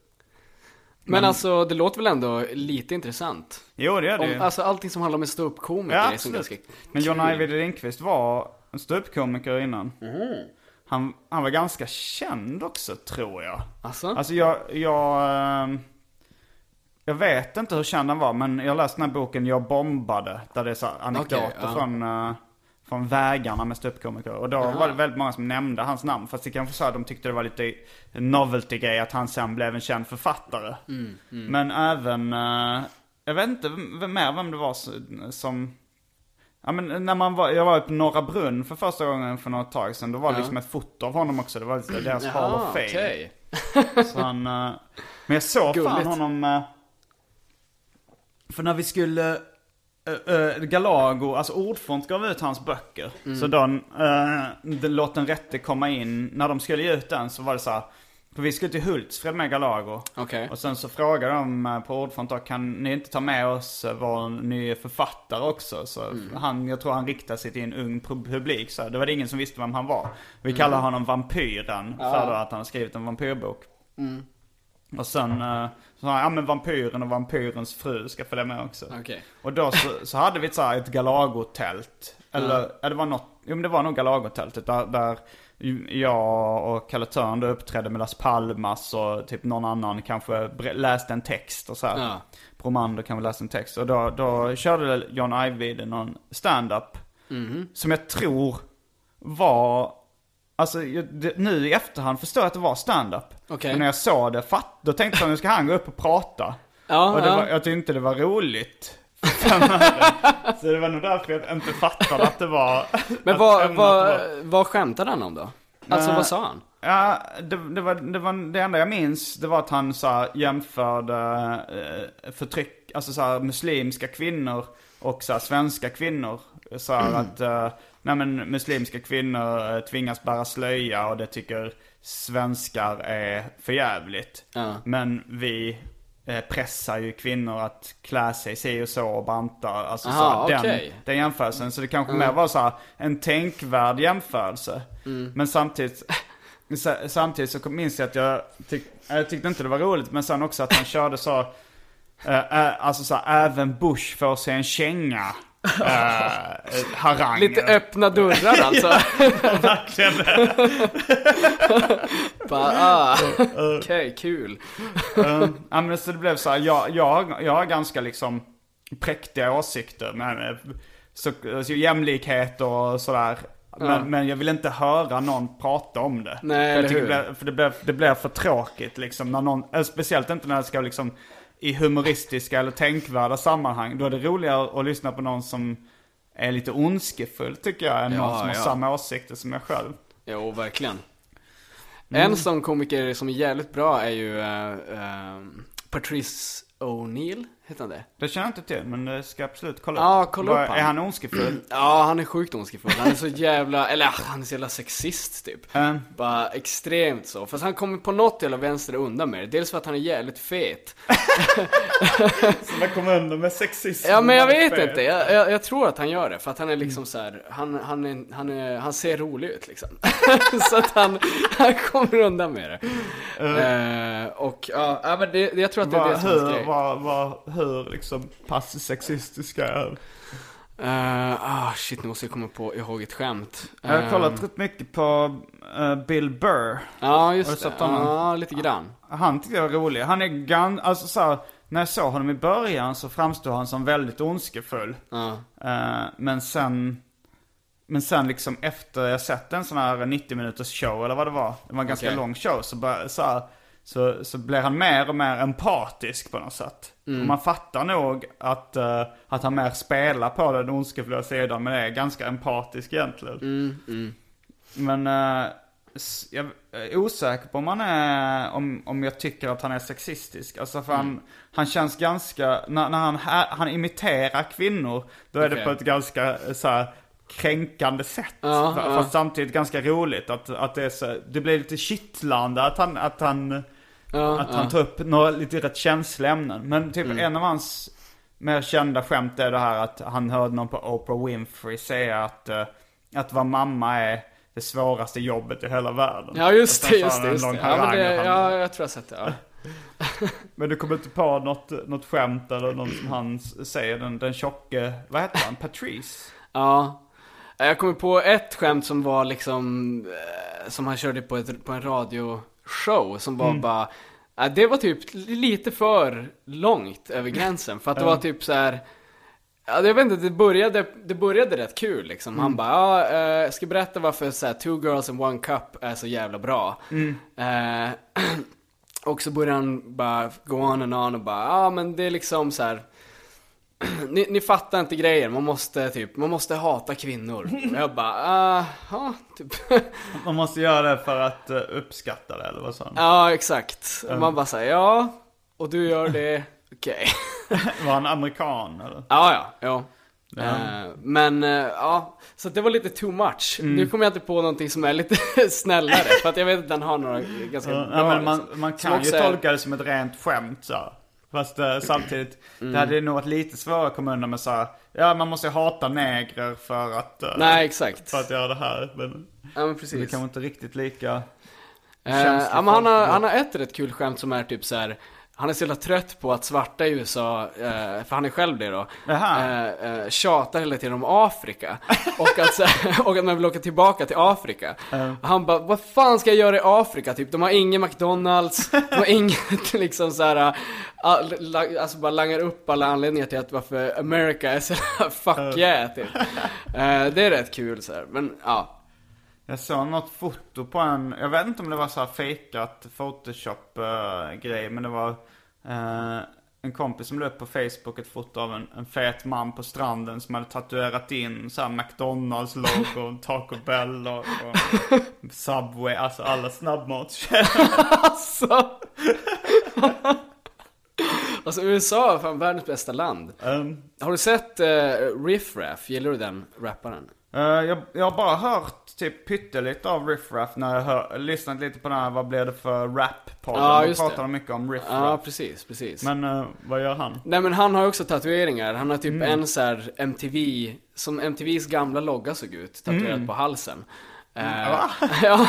Men alltså, det låter väl ändå lite intressant? Jo det är det Om, alltså allting som handlar om en ståuppkomiker Ja, är som ganska Men John. Ajvide Lindqvist var en ståuppkomiker innan. Mhm. Han, han var ganska känd också tror jag. Alltså? Alltså jag, jag, ehm, jag vet inte hur känd han var men jag läste den här boken Jag bombade. Där det är så anekdoter Okej, ja. från, eh, från vägarna med ståuppkomiker. Och då var det väldigt många som nämnde hans namn. Fast det kanske så att de tyckte det var lite novelty-grej att han sen blev en känd författare. Mm, Men även, eh, jag vet inte vem, mer vem det var som Ja men när man var, jag var på Norra Brunn för första gången för något tag sedan. Då var det Ja. liksom ett foto av honom också. Det var lite deras Hall Jaha, of Fame. okej. Så han, eh, men jag såg fan honom... eh, För när vi skulle... Uh, Galago, alltså Ordfront gav ut hans böcker. Mm. Så då, uh, den Låt den rätte komma in, när de skulle ge ut den så var det så här. För vi skulle till Hultsfred med Galago. Okej. Och sen så frågade de på Ordfront då, kan ni inte ta med oss vår nya författare också? Så Mm. han, jag tror han riktade sig till en ung pu- publik. Så det var det ingen som visste vem han var. Vi Mm. kallade honom Vampyren för då att han har skrivit en vampyrbok. Mm. Och sen uh, så han, ja men vampyren och vampyrens fru ska följa med också. Okej. Och då så, så hade vi ett, så här, ett Galago-tält. Eller, ja. det var något, jo men det var nog Galago-tältet där, där jag och Kalle Törn då uppträdde med Las Palmas och typ någon annan kanske läste en text och så här. Ja. Bromander kanske läste en text. Och då, då körde John Ajvide någon stand-up. Som jag tror var, alltså nu i efterhand förstår jag att det var stand-up. Okej. Men när jag såg det, fatt, då tänkte jag nu ska han gå upp och prata. Ja, Och ja. var, jag tyckte inte det var roligt. Så det var nog därför jag inte fattade att det var... Men vad, vad, vad skämtade han om då? Alltså Eh, vad sa han? Ja, det, det, var, det var det enda jag minns. Det var att han så jämförde eh, förtryck, alltså så muslimska kvinnor och så svenska kvinnor. Så här att, eh, nej men muslimska kvinnor eh, tvingas bära slöja och det tycker svenskar är för jävligt. Ja. Men vi eh, pressar ju kvinnor att klä sig si och så och banta. Alltså Aha, så den, okej. den jämförelsen. Så det kanske mer var så här, en tänkvärd jämförelse. Men samtidigt, sa- samtidigt så minns jag att jag, tyck, jag tyckte inte det var roligt. Men sen också att han körde så, eh, alltså så här, även Bush får sig en känga. Uh, harang. Lite öppna dörrar alltså. Verkligen. Bara, ah, okej, kul. Eh, ja, men så det blev så här, jag, jag, jag har ganska liksom präktiga åsikter. Men, eh, så, alltså, jämlikhet och sådär. Men, Ja. men jag vill inte höra någon prata om det. Nej, för det, blir, för det, blir, det blir för tråkigt liksom. När någon, eh, speciellt inte när det ska liksom i humoristiska eller tänkvärda sammanhang. Då är det roligare att lyssna på någon som är lite ondskefull tycker jag. Än Ja, någon som har ja. samma åsikter som jag själv. Jo, verkligen. Mm. En sån komiker som är jävligt bra är ju eh, eh, Patrice O'Neill, heter han det? Det känner jag inte till, men det ska jag absolut kolla Ja, upp. kolla upp Vad- han. Är han ondskefull? Ja, han är sjukt ondskefull. Han är så jävla, eller ah, han är så jävla sexist typ. Eh, Bara extremt så. Fast han kommer på något jävla vänster undan med det. Dels för att han är jävligt fet. Som jag kommer under med sexism. Ja men jag Han vet fet. inte, jag, jag, jag tror att han gör det. För att han är liksom så här, han, han, är, han, är, han ser rolig ut liksom. så att han, han kommer undan med det. Eh, och ja, men det, jag tror att det är det som är hans hur, grej. Vad, vad, hur liksom pass sexistiska är Eh, ah shit, nu måste jag komma på, ihåg ett skämt. Jag har Eh, kollat rätt mycket på eh, Bill Burr. Ja, Har just det. Ja, lite grann. Han tyckte jag var rolig. Han är gan, alltså så här, när jag såg honom i början så framstod han som väldigt ondskefull. Men sen, men sen liksom efter jag sett en sån här 90 minuters show eller vad det var. Det var en ganska Okej. lång show. Så, bara, så, här, så, så blir han mer och mer empatisk på något sätt. Mm. Och man fattar nog att, eh, att han mer spelar på den ondskefulla sidan. Men är ganska empatisk egentligen. Mm, Men eh, s- jag är osäker på om han är, om, om jag tycker att han är sexistisk. Alltså för Mm. han, han känns ganska, när, när han, han imiterar kvinnor, då är det Okej. på ett ganska eh, så här, kränkande sätt. Ja, Fa- ja. Fast samtidigt ganska roligt att, att det är så, det blir lite kittlande att han, att han, Ja, att ja. han tar upp några lite rätt känsliga ämnen. Men typ Mm. en av hans mer kända skämt är det här att han hörde någon på Oprah Winfrey säga att, eh, att vara mamma är det svåraste jobbet i hela världen. Ja just det, just det, just det. Ja, men det, ja jag tror jag sett det. Ja. Men du kommer inte på något, något skämt eller något som han säger, den, den tjocke, vad heter han, Patrice? Ja. Jag kommer på ett skämt som var liksom, eh, som han körde på, ett, på en radioshow som Mm. var bara, ja, det var typ lite för långt över gränsen. För att det var typ så här. Ja, jag vet inte, det började, det började rätt kul liksom. Mm. Han bara, ja, eh, jag ska berätta varför så här, Two Girls and One Cup är så jävla bra. Mm. Eh, och så började han bara gå on and on och bara, ja men det är liksom så här. ni, ni fattar inte grejen, man måste typ, man måste hata kvinnor. Och jag bara, ah, ja, typ. Man måste göra det för att eh, uppskatta det eller vad sa ja, exakt. Och man bara säger ja, och du gör det, okej. Var han amerikan eller? Ja, ja, ja. Eh, men eh, ja, så det var lite too much. Mm. Nu kommer jag inte på någonting som är lite snällare, för att jag vet att den har några ganska Ja, bra. men man, liksom. man Som kan ju är- tolka det som ett rent skämt så. Fast eh, samtidigt, det hade nog varit lite svårare att komma undan med så här, ja man måste hata negrer för att, eh, Nej, exakt. för att göra det här. Men Ja, men det precis. kan inte riktigt lika känslig ja, men han, har, han har ett rätt kul skämt som är typ så här. Han är så jävla trött på att svarta i USA, eh, för han är själv det då, eh, eh, tjatar hela tiden om Afrika. Och att, och att man vill åka tillbaka till Afrika. Han bara, vad fan ska jag göra i Afrika? Typ, de har ingen McDonalds, de har inget liksom så här, all, la, alltså bara langar upp alla anledningar till att varför America är så fuck yeah typ. Eh, det är rätt kul så här. men ja. Jag såg något foto på en, jag vet inte om det var så här fejkat photoshop-grej, men det var eh, en kompis som la upp på Facebook ett foto av en, en fet man på stranden som hade tatuerat in så här McDonalds-logo, Taco Bell och, och Subway, alltså alla snabbmatskedjor. Alltså. alltså USA är fan världens bästa land. Um, Har du sett uh, Riff Raff? Gillar du den rapparen? Eh, jag, jag har bara hört typ pyttelite av Riff Raff när jag hör, lyssnat lite på den här, vad blir det för rap-podden? Ja, Då just pratar det. de mycket om Riff Ja, Raff. precis, precis. Men eh, vad gör han? Nej men han har ju också tatueringar. Han har typ en så här MTV, som MTVs gamla logga såg ut, tatuerad på halsen. Eh, ja,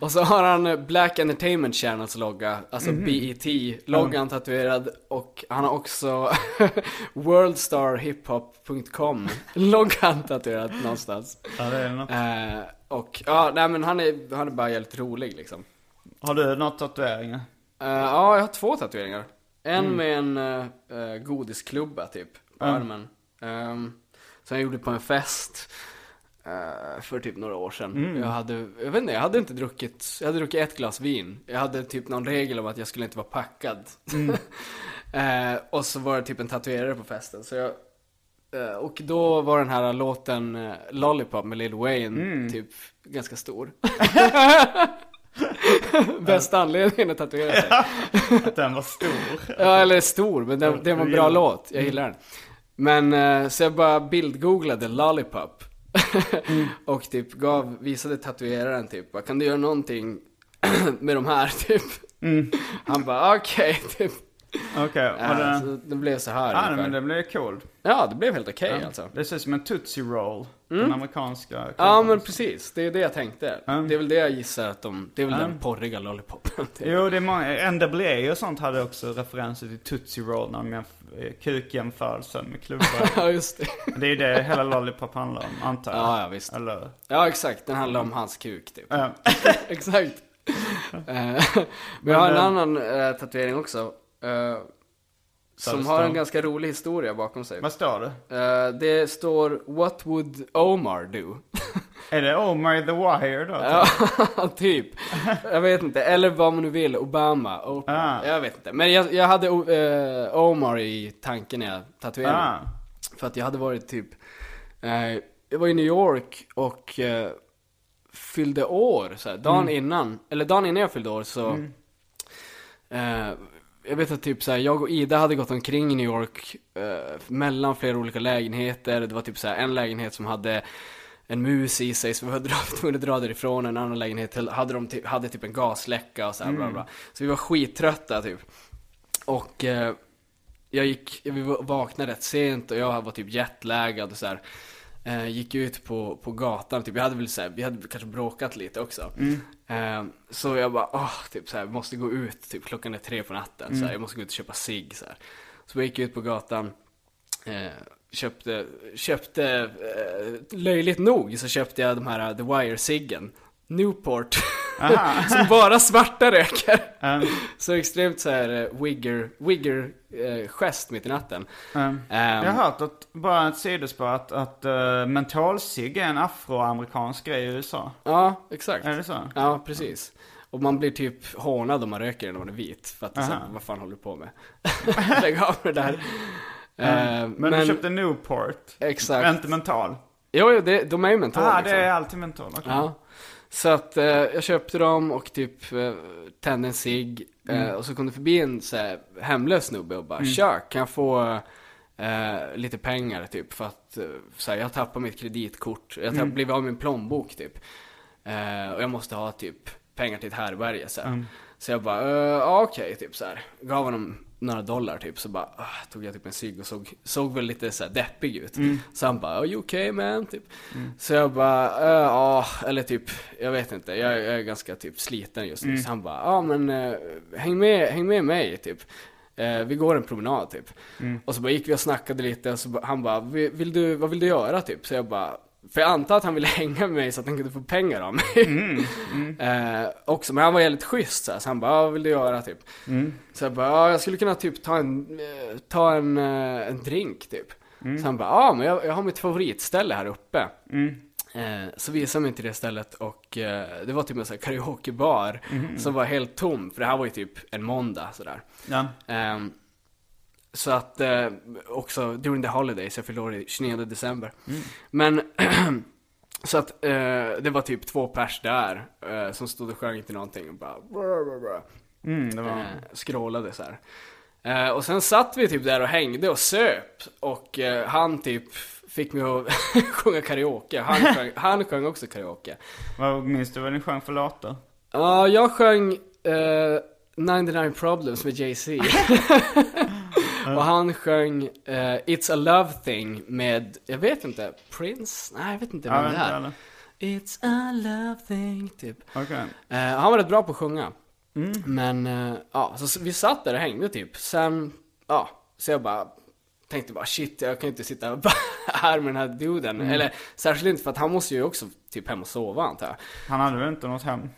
och så har han Black Entertainment Channels logga, alltså BET-loggan tatuerad. Och han har också worldstarhiphop.com loggan tatuerad någonstans. Ja, det är något. Eh, och ja, nej men han är, han är bara jävligt rolig liksom. Har du något tatueringar? Eh, ja, jag har två tatueringar. En med en uh, godisklubba typ, på armen. Um, som jag gjorde på en fest. Eh, för typ några år sedan. Jag hade, jag vet inte, jag hade inte druckit, jag hade druckit ett glas vin. Jag hade typ någon regel om att jag skulle inte vara packad. Eh, och så var det typ en tatuerare på festen. Så jag, eh, och då var den här låten eh, Lollipop med Lil Wayne typ ganska stor. Bästa anledningen att tatuera sig. Att den var stor? Ja, eller stor, men det, det var en bra låt. Jag gillar den. Men, eh, så jag bara bildgooglade Lollipop. Och typ gav, visade tatueraren typ, kan du göra någonting med de här typ? Han bara, okej, typ. Okej, och Ja, den... så det blev så här Ja, ungefär. men det blev cool. Ja, det blev helt okej alltså. Det ser ut som en Tootsie Roll. Den amerikanska. Mm. Ja, men precis. Det är det jag tänkte. Mm. Det är väl det jag gissar att de, det är väl den porriga lollipopen. Typ. Jo, det är många. NWA och sånt hade också referenser till Tootsie Roll när de gör eh, kukjämförelsen med klubbor. Ja, just det. det är ju det hela Lollipop handlar om, antar jag. Ja, ja, visst. Eller? Ja, exakt. Den handlar om hans kuk typ. Exakt. Eh, Men jag har en annan eh, tatuering också. eh, som har en ganska rolig historia bakom sig. Vad står det? Eh, det står What would Omar do? Är det Omar the Wire då? Ja, typ. Jag vet inte. Eller vad man nu vill. Obama. Oprah. Ah. Jag vet inte. Men jag, jag hade eh, Omar i tanken när jag tatuerade. Ah. För att jag hade varit typ, eh, jag var i New York och fyllde år, så här, dagen innan, eller dagen innan jag fyllde år så, eh, jag vet att typ så här, jag och Ida hade gått omkring i New York eh, mellan flera olika lägenheter. Det var typ så här, en lägenhet som hade en mus i sig, så vi var tvungna att dra därifrån. En annan lägenhet hade, de typ, hade typ en gasläcka och så här, bla bla. Så vi var skittrötta typ. Och eh, jag gick, vi vaknade rätt sent och jag var typ jetlaggad och så här. Eh, gick ut på, på gatan, typ, jag hade väl så här, vi hade kanske bråkat lite också. Eh, så jag bara, åh, typ så här, måste gå ut, typ klockan är tre på natten, så här, jag måste gå ut och köpa cigg så här. Så jag gick ut på gatan, eh, köpte, köpte, eh, löjligt nog så köpte jag de här uh, The Wire-ciggen. Newport. som bara svarta röker. Um, Så extremt så här eh, wigger, wigger eh, gest mitt i natten. um, Ehm, jag har hört att, bara ett sidospår, att, att uh, mentalcigg är en afroamerikansk grej i USA. Ja, exakt. Är det så? Ja, precis. Och man blir typ hånad om man röker när man är vit. För att det är så vad fan håller du på med? Lägg av med det där. Eh, Men, du köpte Newport? Exakt. Inte mental? Jo, jo, det, de är ju mentala ah, liksom. det är alltid mental. okej. Ja. Så att eh, jag köpte dem och typ eh, tände en cigg. Eh, och så kom det förbi en så här, hemlös snubbe och bara Tja, kan jag få eh, lite pengar typ? För att eh, så här, jag tappar mitt kreditkort. Jag har blivit av med min plånbok typ. Eh, och jag måste ha typ pengar till ett härbärge så här. Så jag bara, eh, ja okej, typ så här. Gav honom några dollar typ, så bara ah, tog jag typ en cigg och såg, såg väl lite så här deppig ut. Så han bara, are you okay man? Typ. Så jag bara, "Eh, ja, eller typ, jag vet inte, jag, jag är ganska typ sliten just nu. Så han bara, ja men eh, häng, med, häng med mig typ. Eh, vi går en promenad typ. Och så bara gick vi och snackade lite och så ba, han bara, vill du, vad vill du göra typ? Så jag bara, för jag antar att han ville hänga med mig så att han kunde få pengar av mig. eh, också, men han var jävligt schysst så, här, så han bara, "Ja, vad vill du göra typ? Så jag bara, ja jag skulle kunna typ ta en, eh, ta en, eh, en drink typ. Så han bara, ja men jag, jag har mitt favoritställe här uppe. Eh, så visade han mig till det stället och det var typ en sån här karaokebar som var helt tom, för det här var ju typ en måndag sådär. Ja. Så att, eh, också during the holidays, jag fyllde år i 29 december. Men, så att eh, det var typ två pers där eh, som stod och sjöng till någonting och bara brr, brr, brr, Mm, det var... eh, skrålade så här. Eh, och sen satt vi typ där och hängde och söp och eh, han typ fick mig att sjunga karaoke. Han sjöng, han sjöng också karaoke. Vad minns du vad ni sjöng för låtar? Ja, jag sjöng eh, 99 Problems med Jay-Z. och han sjöng eh, It's a Love Thing med, jag vet inte, Prince? Nej, jag vet inte vem Ja, det är. It's a love thing, typ. Okej. Eh, han var rätt bra på att sjunga. Men, eh, ja, så vi satt där och hängde typ. Sen, ja, så jag bara tänkte bara shit, jag kan inte sitta här med den här duden. Eller särskilt inte för att han måste ju också typ hem och sova antar jag. Han hade väl inte något hem?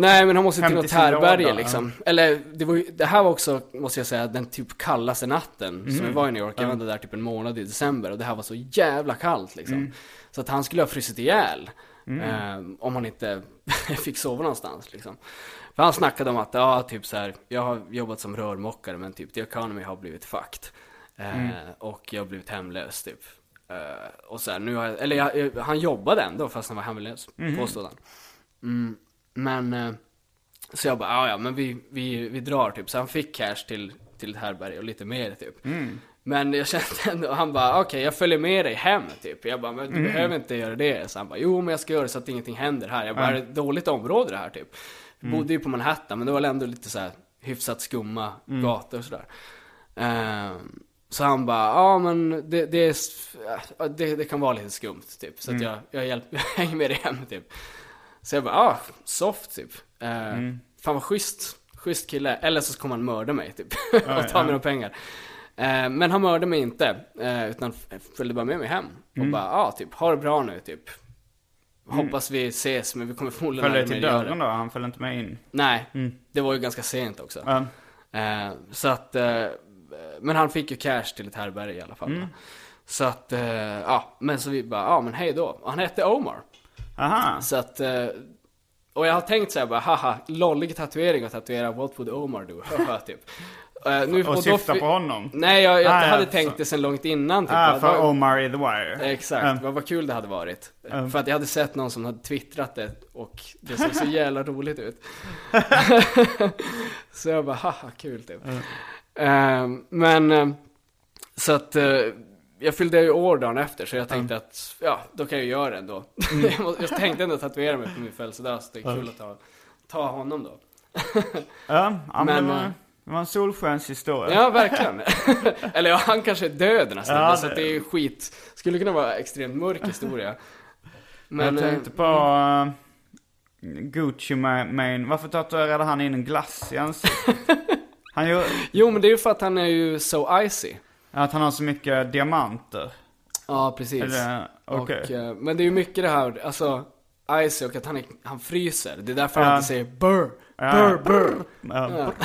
Nej men han måste till något härbärge liksom. Eller det var ju, det här var också, måste jag säga, den typ kallaste natten som Mm. vi var i New York. Jag var där typ en månad i december och det här var så jävla kallt liksom. Mm. Så att han skulle ha frusit ihjäl. Eh, om han inte fick sova någonstans liksom. För han snackade om att, ja typ så här, jag har jobbat som rörmokare men typ the economy har blivit fucked. Eh, Mm. Och jag har blivit hemlös typ. Eh, och så här, nu har jag, eller jag, jag, han jobbade ändå fast han var hemlös, Mhm. påstod han. Mm, men, eh, så jag bara, "Ah, ja men vi, vi, vi drar typ. Så han fick cash till, till ett härbärge och lite mer typ. Men jag kände ändå, han bara, okej jag följer med dig hem typ. Jag bara, men du behöver inte göra det. Så han bara, jo men jag ska göra det så att ingenting händer här. Jag bara, är det ett dåligt område det här typ? Vi bodde ju på Manhattan, men det var ändå lite så här hyfsat skumma gator och sådär. Ehm, så han bara, ja men det, det, är, det, det kan vara lite skumt typ. Så att jag, jag, hjälp, jag hänger med dig hem typ. Så jag bara, ah, soft typ. Uh, Fan vad schysst, schysst kille. Eller så kommer han mörda mig typ. och ta ja. mina pengar. Eh, men han mördade mig inte. eh, utan följde bara med mig hem. Och bara, ja ah, typ, ha det bra nu typ. Hoppas vi ses, men vi kommer förmodligen Följde aldrig till mer göra dörren det. då? Han följde inte med in? Nej, det var ju ganska sent också. Ja. Eh, så att, eh, men han fick ju cash till ett härbärge i alla fall. Mm. Så att, eh, ja, men så vi bara, ja men hej då. Och han hette Omar. Aha. Så att, eh, och jag har tänkt såhär bara, haha, lollig tatuering att tatuera What would Omar do? Typ. Eh, nu, Och då syfta på honom? Nej, jag, jag Ah, ja, hade så. tänkt det sen långt innan. Typ. Ah, för Omar i The Wire? Exakt, Mm. vad, vad kul det hade varit. Mm. För att jag hade sett någon som hade twittrat det och det såg så jävla roligt ut. så jag bara, haha, kul typ. Ehm, men, eh, så att jag fyllde ju år dagen efter så jag tänkte att, ja, då kan jag ju göra det ändå. jag, må- jag tänkte ändå tatuera mig på min födelsedag så det är kul att ta, ta honom då. Ja, men, Men, det, var, eh, det var en solskenshistoria. Ja, verkligen. Eller ja, han kanske är död nästan, Ja, så det- är skit. Skulle kunna vara extremt mörk historia. Men, jag eh, tänkte på uh, Gucci Ma- Mane. Varför tatuerade han in en glass i ansiktet? han gör, Jo, men det är ju för att han är ju so icy. Att han har så mycket diamanter. Ja, precis. Eller, okej. Och, eh, men det är ju mycket det här, alltså, och att han, är, han fryser. Det är därför han Ja. alltid säger burr, Ja. burr, burr. Ja.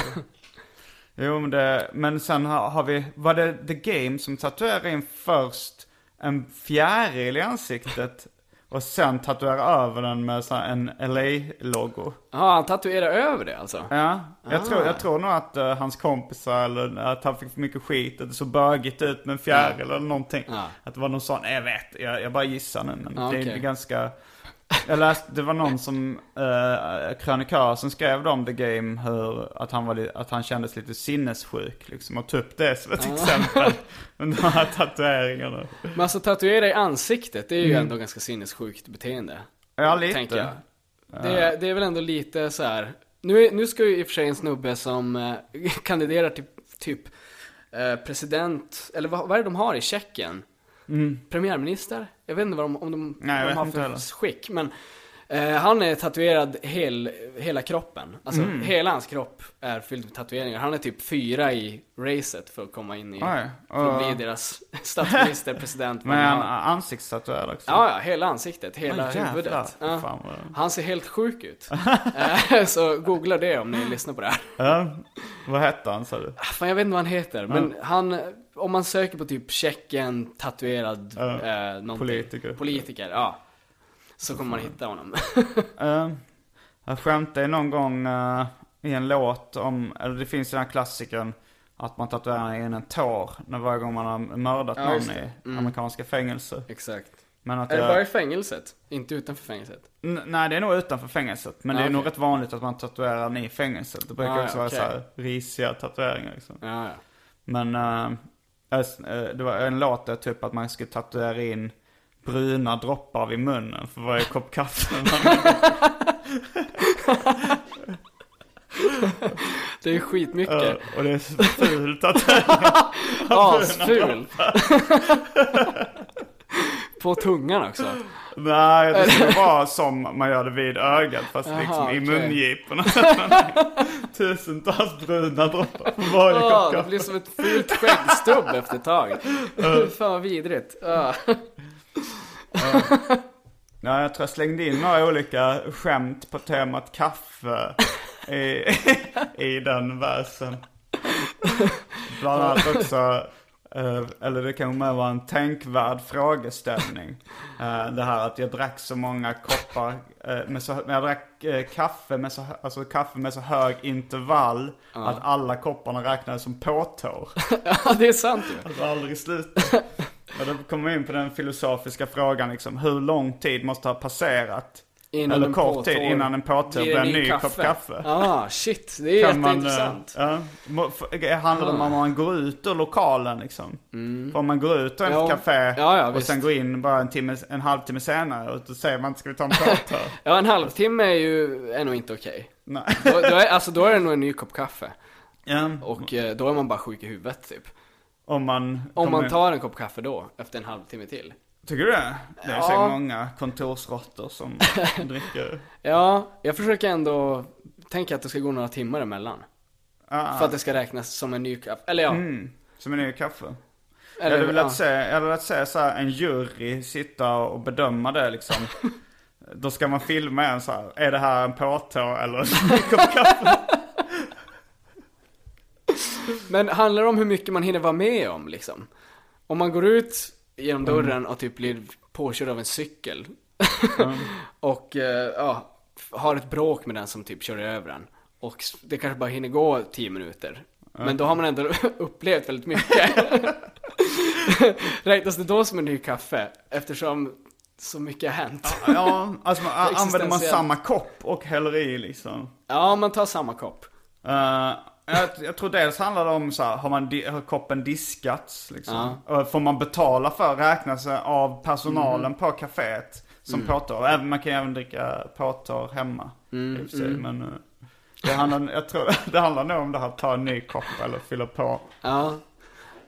Jo men det, men sen har, har vi, var det The Game som tatuerade in först en fjäril i ansiktet? Och sen tatuera över den med så en LA-logo. Ja, han tatuerar över det alltså? Ja, jag, Ah. tror, jag tror nog att eh, hans kompisar eller att han fick för mycket skit, att det såg bögigt ut med en fjäril eller någonting. Ja. Att det var någon sån, jag vet, jag, jag bara gissar nu. Men det är okej. ganska... Jag läste, det var någon som, uh, krönikör som skrev om The Game hur, att han, var, att han kändes lite sinnessjuk liksom. Och upp det som Ah. ett exempel. Med de här tatueringarna. Men alltså tatuera i ansiktet, det är ju ändå ganska sinnessjukt beteende. Ja, lite. Tänker jag. Det, är- det är väl ändå lite så här. Nu, nu ska ju i och för sig en snubbe som eh, kandiderar till typ eh, president, eller vad, vad är det de har i Tjeckien? Premiärminister? Jag vet inte vad de, om de, Mm. Nej, de har för heller. skick, men eh, han är tatuerad hel, hela kroppen. Alltså Mm. hela hans kropp är fylld med tatueringar. Han är typ fyra i racet för att komma in i, Oj, för att och- bli deras statsminister, president. Men han ansiktstatuerad också. Ja, ja, hela ansiktet, hela jävlar. huvudet. Ja. Fan vad- Han ser helt sjuk ut. Eh, så googla det om ni lyssnar på det här. Ja, vad hette han sa du? Fan, jag vet inte vad han heter, men han, om man söker på typ Tjeckien tatuerad Ja. eh. Politiker. Politiker, ja. Så kommer man hitta honom. Uh, jag skämtade någon gång eh, i en låt om, eller det finns den här klassikern att man tatuerar in en tår när varje gång man har mördat Ja, någon i. Mm. amerikanska fängelser. Exakt. Men att Är det jag, bara i fängelset? Inte utanför fängelset? N- nej det är nog utanför fängelset. Men Ja, det är nog okej. rätt vanligt att man tatuerar den i fängelset. Det brukar Ah, också vara okej. så här risiga tatueringar liksom. Ja, ja. Men eh, det var en låt där typ att man skulle tatuera in bruna droppar vid munnen för varje kopp kaffe. Det är skitmycket. Eh, och det är fult att Asful! På tungan också. Nej, det skulle vara som man gör det vid ögat fast Jaha, liksom i mungiporna. Tusentals bruna droppar på varje Åh, kopp det kaffe. blir som ett fult skäggstubb efter ett tag. Fan vad vidrigt. Ja, jag tror jag slängde in några olika skämt på temat kaffe i, i den versen. Bland annat också, eller det kan med vara en tänkvärd frågeställning. Eh, det här att jag drack så många koppar, eh, med så, jag drack eh, kaffe med så, alltså kaffe med så hög intervall att alla kopparna räknades som påtår. Ja, det är sant ju. Alltså aldrig slut. Och då kommer vi in på den filosofiska frågan liksom, hur lång tid måste ha passerat? Innan eller kort tid innan en påtår blir en ny kopp kaffe. Ah, shit. Det är Kan man, jätteintressant. eh, Ja, handlar det om att man går ut ur lokalen liksom? För om man går ut ur ett Ja. café Ja, ja, och visst. sen går in bara en, timme, en halvtimme senare och då säger man ska vi ta en påtår? Ja, en halvtimme är ju är nog inte okej. Nej. Då, då, är, alltså, då är det nog en ny kopp kaffe. Ja. Och eh, då är man bara sjuk i huvudet typ. Om man... Om man tar en kopp kaffe då, efter en halvtimme till. Tycker du det? Det är Ja. säkert många kontorsråttor som dricker. Ja, jag försöker ändå tänka att det ska gå några timmar emellan. Ah, För att det ska räknas som en ny kaffe. Eller ja. mm, som en ny kaffe. Jag Eller, hade velat ja. se, jag hade velat se så här, en jury sitta och bedöma det liksom. Då ska man filma en så här. Är det här en påtår eller en kopp kaffe? Men handlar det om hur mycket man hinner vara med om liksom? Om man går ut genom dörren och typ blir påkörd av en cykel. och eh, ja, har ett bråk med den som typ kör över en. Och det kanske bara hinner gå 10 minuter. Men då har man ändå upplevt väldigt mycket. Räknas det då som en ny kaffe? Eftersom så mycket har hänt. Ja, alltså man, använder man samma kopp och häller i liksom. Ja, man tar samma kopp. Eh, jag, jag tror dels handlar det om så här, har, man di- har koppen diskats liksom? Och Får man betala för räknas av personalen på kaféet som påtår? Även, man kan ju även dricka påtår hemma. i och för sig, Men eh, det handlar, jag tror, det handlar nog om det här att ta en ny kopp eller fylla på. Ja.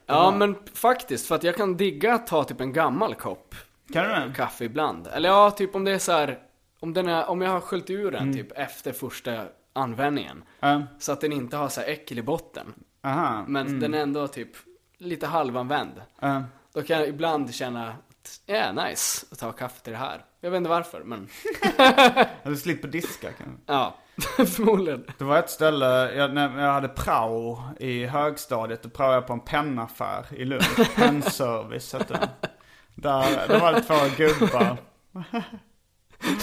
Ja, men faktiskt, för att jag kan digga att ta typ en gammal kopp Kan du det? kaffe ibland. Eller ja, typ om det är så här, om, den är, om jag har sköljt ur Mm. den typ efter första användningen. Uh, Så att den inte har så här äckel i botten. aha. Men den är ändå typ lite halvanvänd. Uh, Då kan jag ibland känna att, ja, yeah, nice att ta kaffe till det här. Jag vet inte varför, men du slipper diska kan ja, förmodligen. Det var ett ställe, jag, när jag hade prao i högstadiet, då praoade jag på en pennaffär i Lund. Pennservice hette den. Där, det var två gubbar.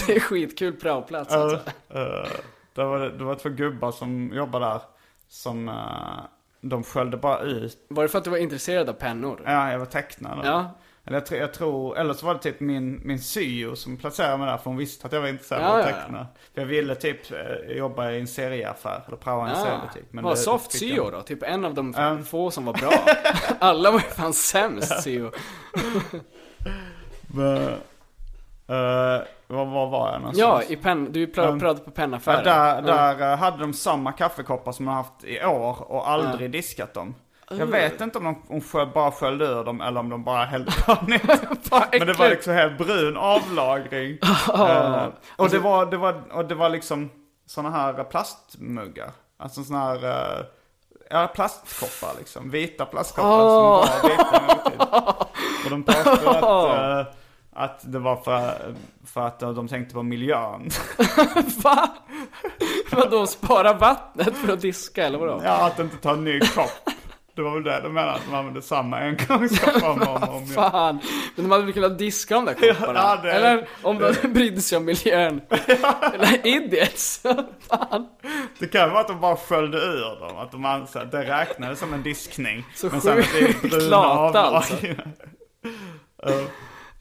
det är skitkul praoplats alltså. Uh, det, var, det var två gubbar som jobbade där. Som, uh, de sköljde bara ut. Var det för att du var intresserad av pennor? Ja, jag var tecknare. Ja. Eller jag, tror- jag tror, eller så var det typ min, min syo som placerade mig där för hon visste att jag var intresserad Ja, av att ja, ja. teckna. För jag ville typ eh, jobba i en serieaffär, eller praoa en Ja. seriebutyp. Vad det- soft det syo jag. då? Typ en av de Um. få som var bra. Alla var ju fan sämst syo. Men, eh, vad, vad var jag någonstans? Ja, i penn, du pr- Um. pratade på pennaffären. där där eh, hade de samma kaffekoppar som de haft i år och aldrig diskat dem. Jag vet inte om de om bara sköljde ur dem eller om de bara hällde på nytt. Men det var liksom helt brun avlagring. Eh, och, det var, det var, och det var liksom såna här plastmuggar. Alltså såna här, eh, ja plastkoppar liksom. Vita plastkoppar som var vita. Och de påstod att, eh, att det var för, för att de tänkte på miljön. Va? Vadå, spara vattnet för att diska eller vadå? Ja, att inte ta en ny kopp. Det var väl det de menade, att de använde samma engångskopp om och om, om. Fan, men de hade väl kunnat diska de där kopparna? Ja, det- Eller om de brydde sig om miljön? Eller idiots? Fan. Det kan vara att de bara sköljde ur dem, att de ansåg att det räknades som en diskning. Så men det sjukt lata, avlag.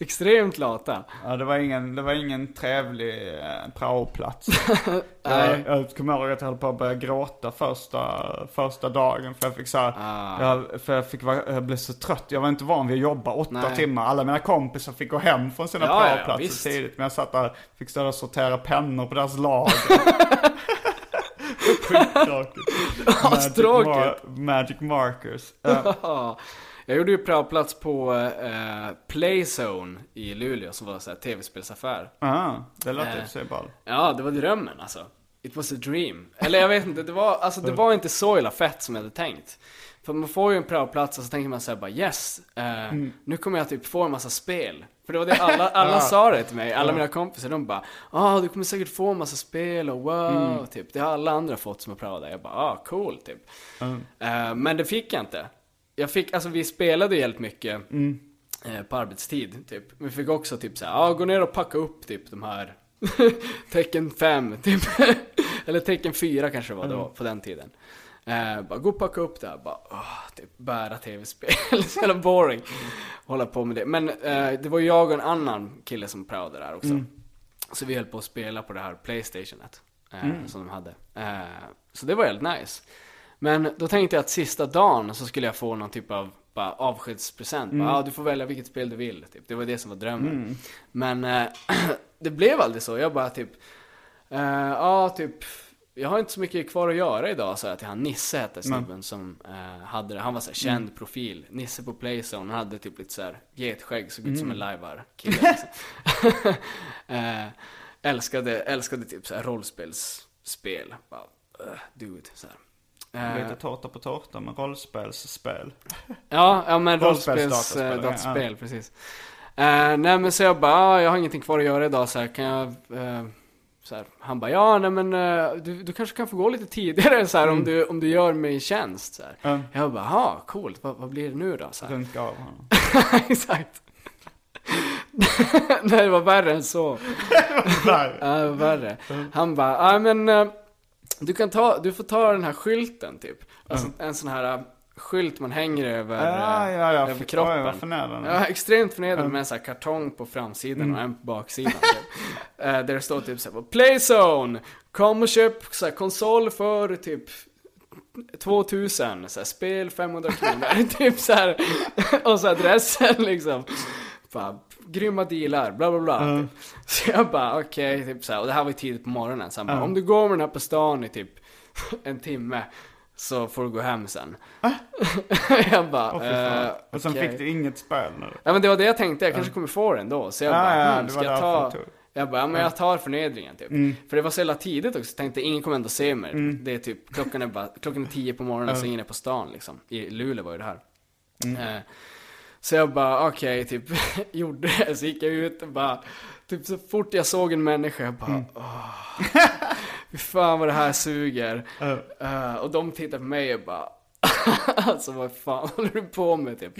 Extremt lata. Ja, det var ingen, det var ingen trevlig eh, praoplats. Jag, jag kommer ihåg att jag höll på att börja gråta första, första dagen. För jag fick så här, Ah. jag, för jag, fick, jag blev så trött. Jag var inte van vid att jobba åtta Nej. timmar. Alla mina kompisar fick gå hem från sina Ja, ja, ja, praoplatser visst. tidigt. Men jag satt där, fick stå och sortera pennor på deras lager. Skittråkigt. Magic, mar- magic markers. Ja. Ja. Jag gjorde ju praoplats på eh, Playzone i Luleå som var så här tv-spelsaffär. Aha, det låter i Eh. för sig ball. Ja, det var drömmen alltså. It was a dream. Eller jag vet inte, det var, alltså, det var inte så illa fett som jag hade tänkt. För man får ju en praoplats och så tänker man såhär bara yes, eh, Mm. nu kommer jag typ få en massa spel. För det var det alla, alla sa det till mig, alla mina kompisar, de bara ah du kommer säkert få en massa spel och wow, Mm. typ. Det har alla andra fått som har praoat. Jag bara ah cool, typ. Mm. Eh, men det fick jag inte. Jag fick, alltså vi spelade jävligt mycket Mm. eh, på arbetstid, typ. Vi fick också typ såhär, ja gå ner och packa upp typ de här tecken 5, typ. Eller tecken 4 kanske det var då, på den tiden. Eh, bara gå och packa upp det här, bara åh, typ bära tv-spel, så jävla boring. Hålla på med det. Men eh, det var jag och en annan kille som praoade där också. Så vi höll på att spela på det här Playstationet. Eh, Som de hade. Eh, så det var helt nice. Men då tänkte jag att sista dagen så skulle jag få någon typ av bara, avskedspresent. Bara, ah, du får välja vilket spel du vill. Typ. Det var det som var drömmen. Men eh, det blev aldrig så. Jag bara typ, eh, ja typ, jag har inte så mycket kvar att göra idag, sa jag till han. Nisse hette snubben som eh, hade det. Han var så här, känd profil. Nisse på Playzone. Han hade typ lite så här getskägg, såg ut som en lajvar-kille. Liksom. älskade, älskade typ så här rollspelsspel. Bara, uh, dude, så här. Eh, Lite tårta på tårta med rollspelsspel. Ja, ja men Rollspelsdataspel, rollspels ja. precis. Eh, nej men så jag bara, ah, jag har ingenting kvar att göra idag så här, kan jag... eh, så här, han bara, ja nej men eh, du, du kanske kan få gå lite tidigare så här, om, du, om du gör mig en tjänst. Så här. Mm. Jag bara, ja coolt, vad, vad blir det nu då? Så här. Runka av honom. Exakt. nej det var värre än så. Det var värre. Han bara, ja men eh, du kan ta, du får ta den här skylten typ. Alltså en sån här eh, skylt man hänger över, Ja, ja, ja. över Oj, kroppen. vad förnedrande. Ja, extremt förnedrande med en sån här kartong på framsidan och en på baksidan. Typ. Eh, där det står typ såhär, Playzone! Kom och köp så här, konsol för typ 2000, så här, spel 500 kronor, typ så här. Och så adressen liksom. Bara, grymma dealar, bla bla bla. Typ. Så jag bara, okej, typ så här. Och det här var ju tidigt på morgonen. Så han bara, om du går med den här på stan i typ en timme så får du gå hem sen. jag bara, fan. eh, Och sen okej. fick du inget spel nu. Ja men det var det jag tänkte, jag kanske kommer få den då. Så jag Ja, bara, ja, det ska jag ta... Jag bara, ja men jag tar förnedringen typ. För det var så jävla tidigt också, så tänkte ingen kommer ändå se mig. Det är typ, klockan är bara, klockan är tio på morgonen så ingen är på stan liksom. I Luleå var ju det här. Eh, så jag bara, okej, typ, gjorde det. Så gick jag ut och bara, typ så fort jag såg en människa, jag bara, åh. Fy fan vad det här suger. Eh, och de tittade på mig och bara, alltså vad fan håller du på med typ?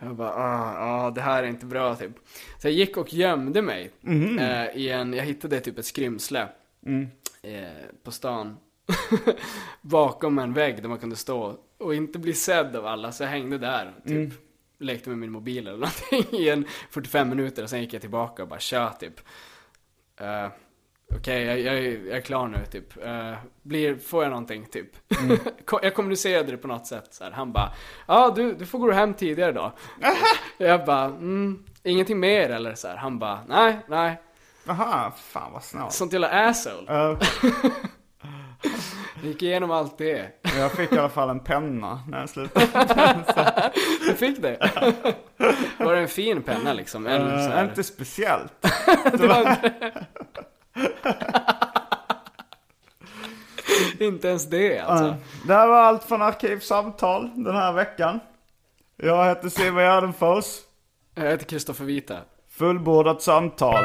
Jag bara, ah, ah, det här är inte bra typ. Så jag gick och gömde mig eh, i en, jag hittade typ ett skrymsle eh, på stan. Bakom en vägg där man kunde stå och inte bli sedd av alla. Så jag hängde där typ. Lekte med min mobil eller någonting i en 45 minuter och sen gick jag tillbaka och bara tjöt typ. Eh, Okej, jag, jag, är- jag är klar nu typ. Eh, blir, får jag någonting typ? Ko- jag kommunicerade det på något sätt så här. Han bara, ja du, du får gå hem tidigare då. jag bara, mm, ingenting mer eller så här. Han bara, nej, nej. Aha, fan vad snålt. Sånt jävla asshole. Uh, Jag gick igenom allt det. jag fick i alla fall en penna när jag slutade. Du fick det? Var det en fin penna liksom? Eller så Uh, här? inte speciellt. Inte ens det alltså. Uh, det här var allt från Arkivsamtal den här veckan. Jag heter Simon Gärdenfors. Jag heter Kristoffer Vita. Fullbordat samtal.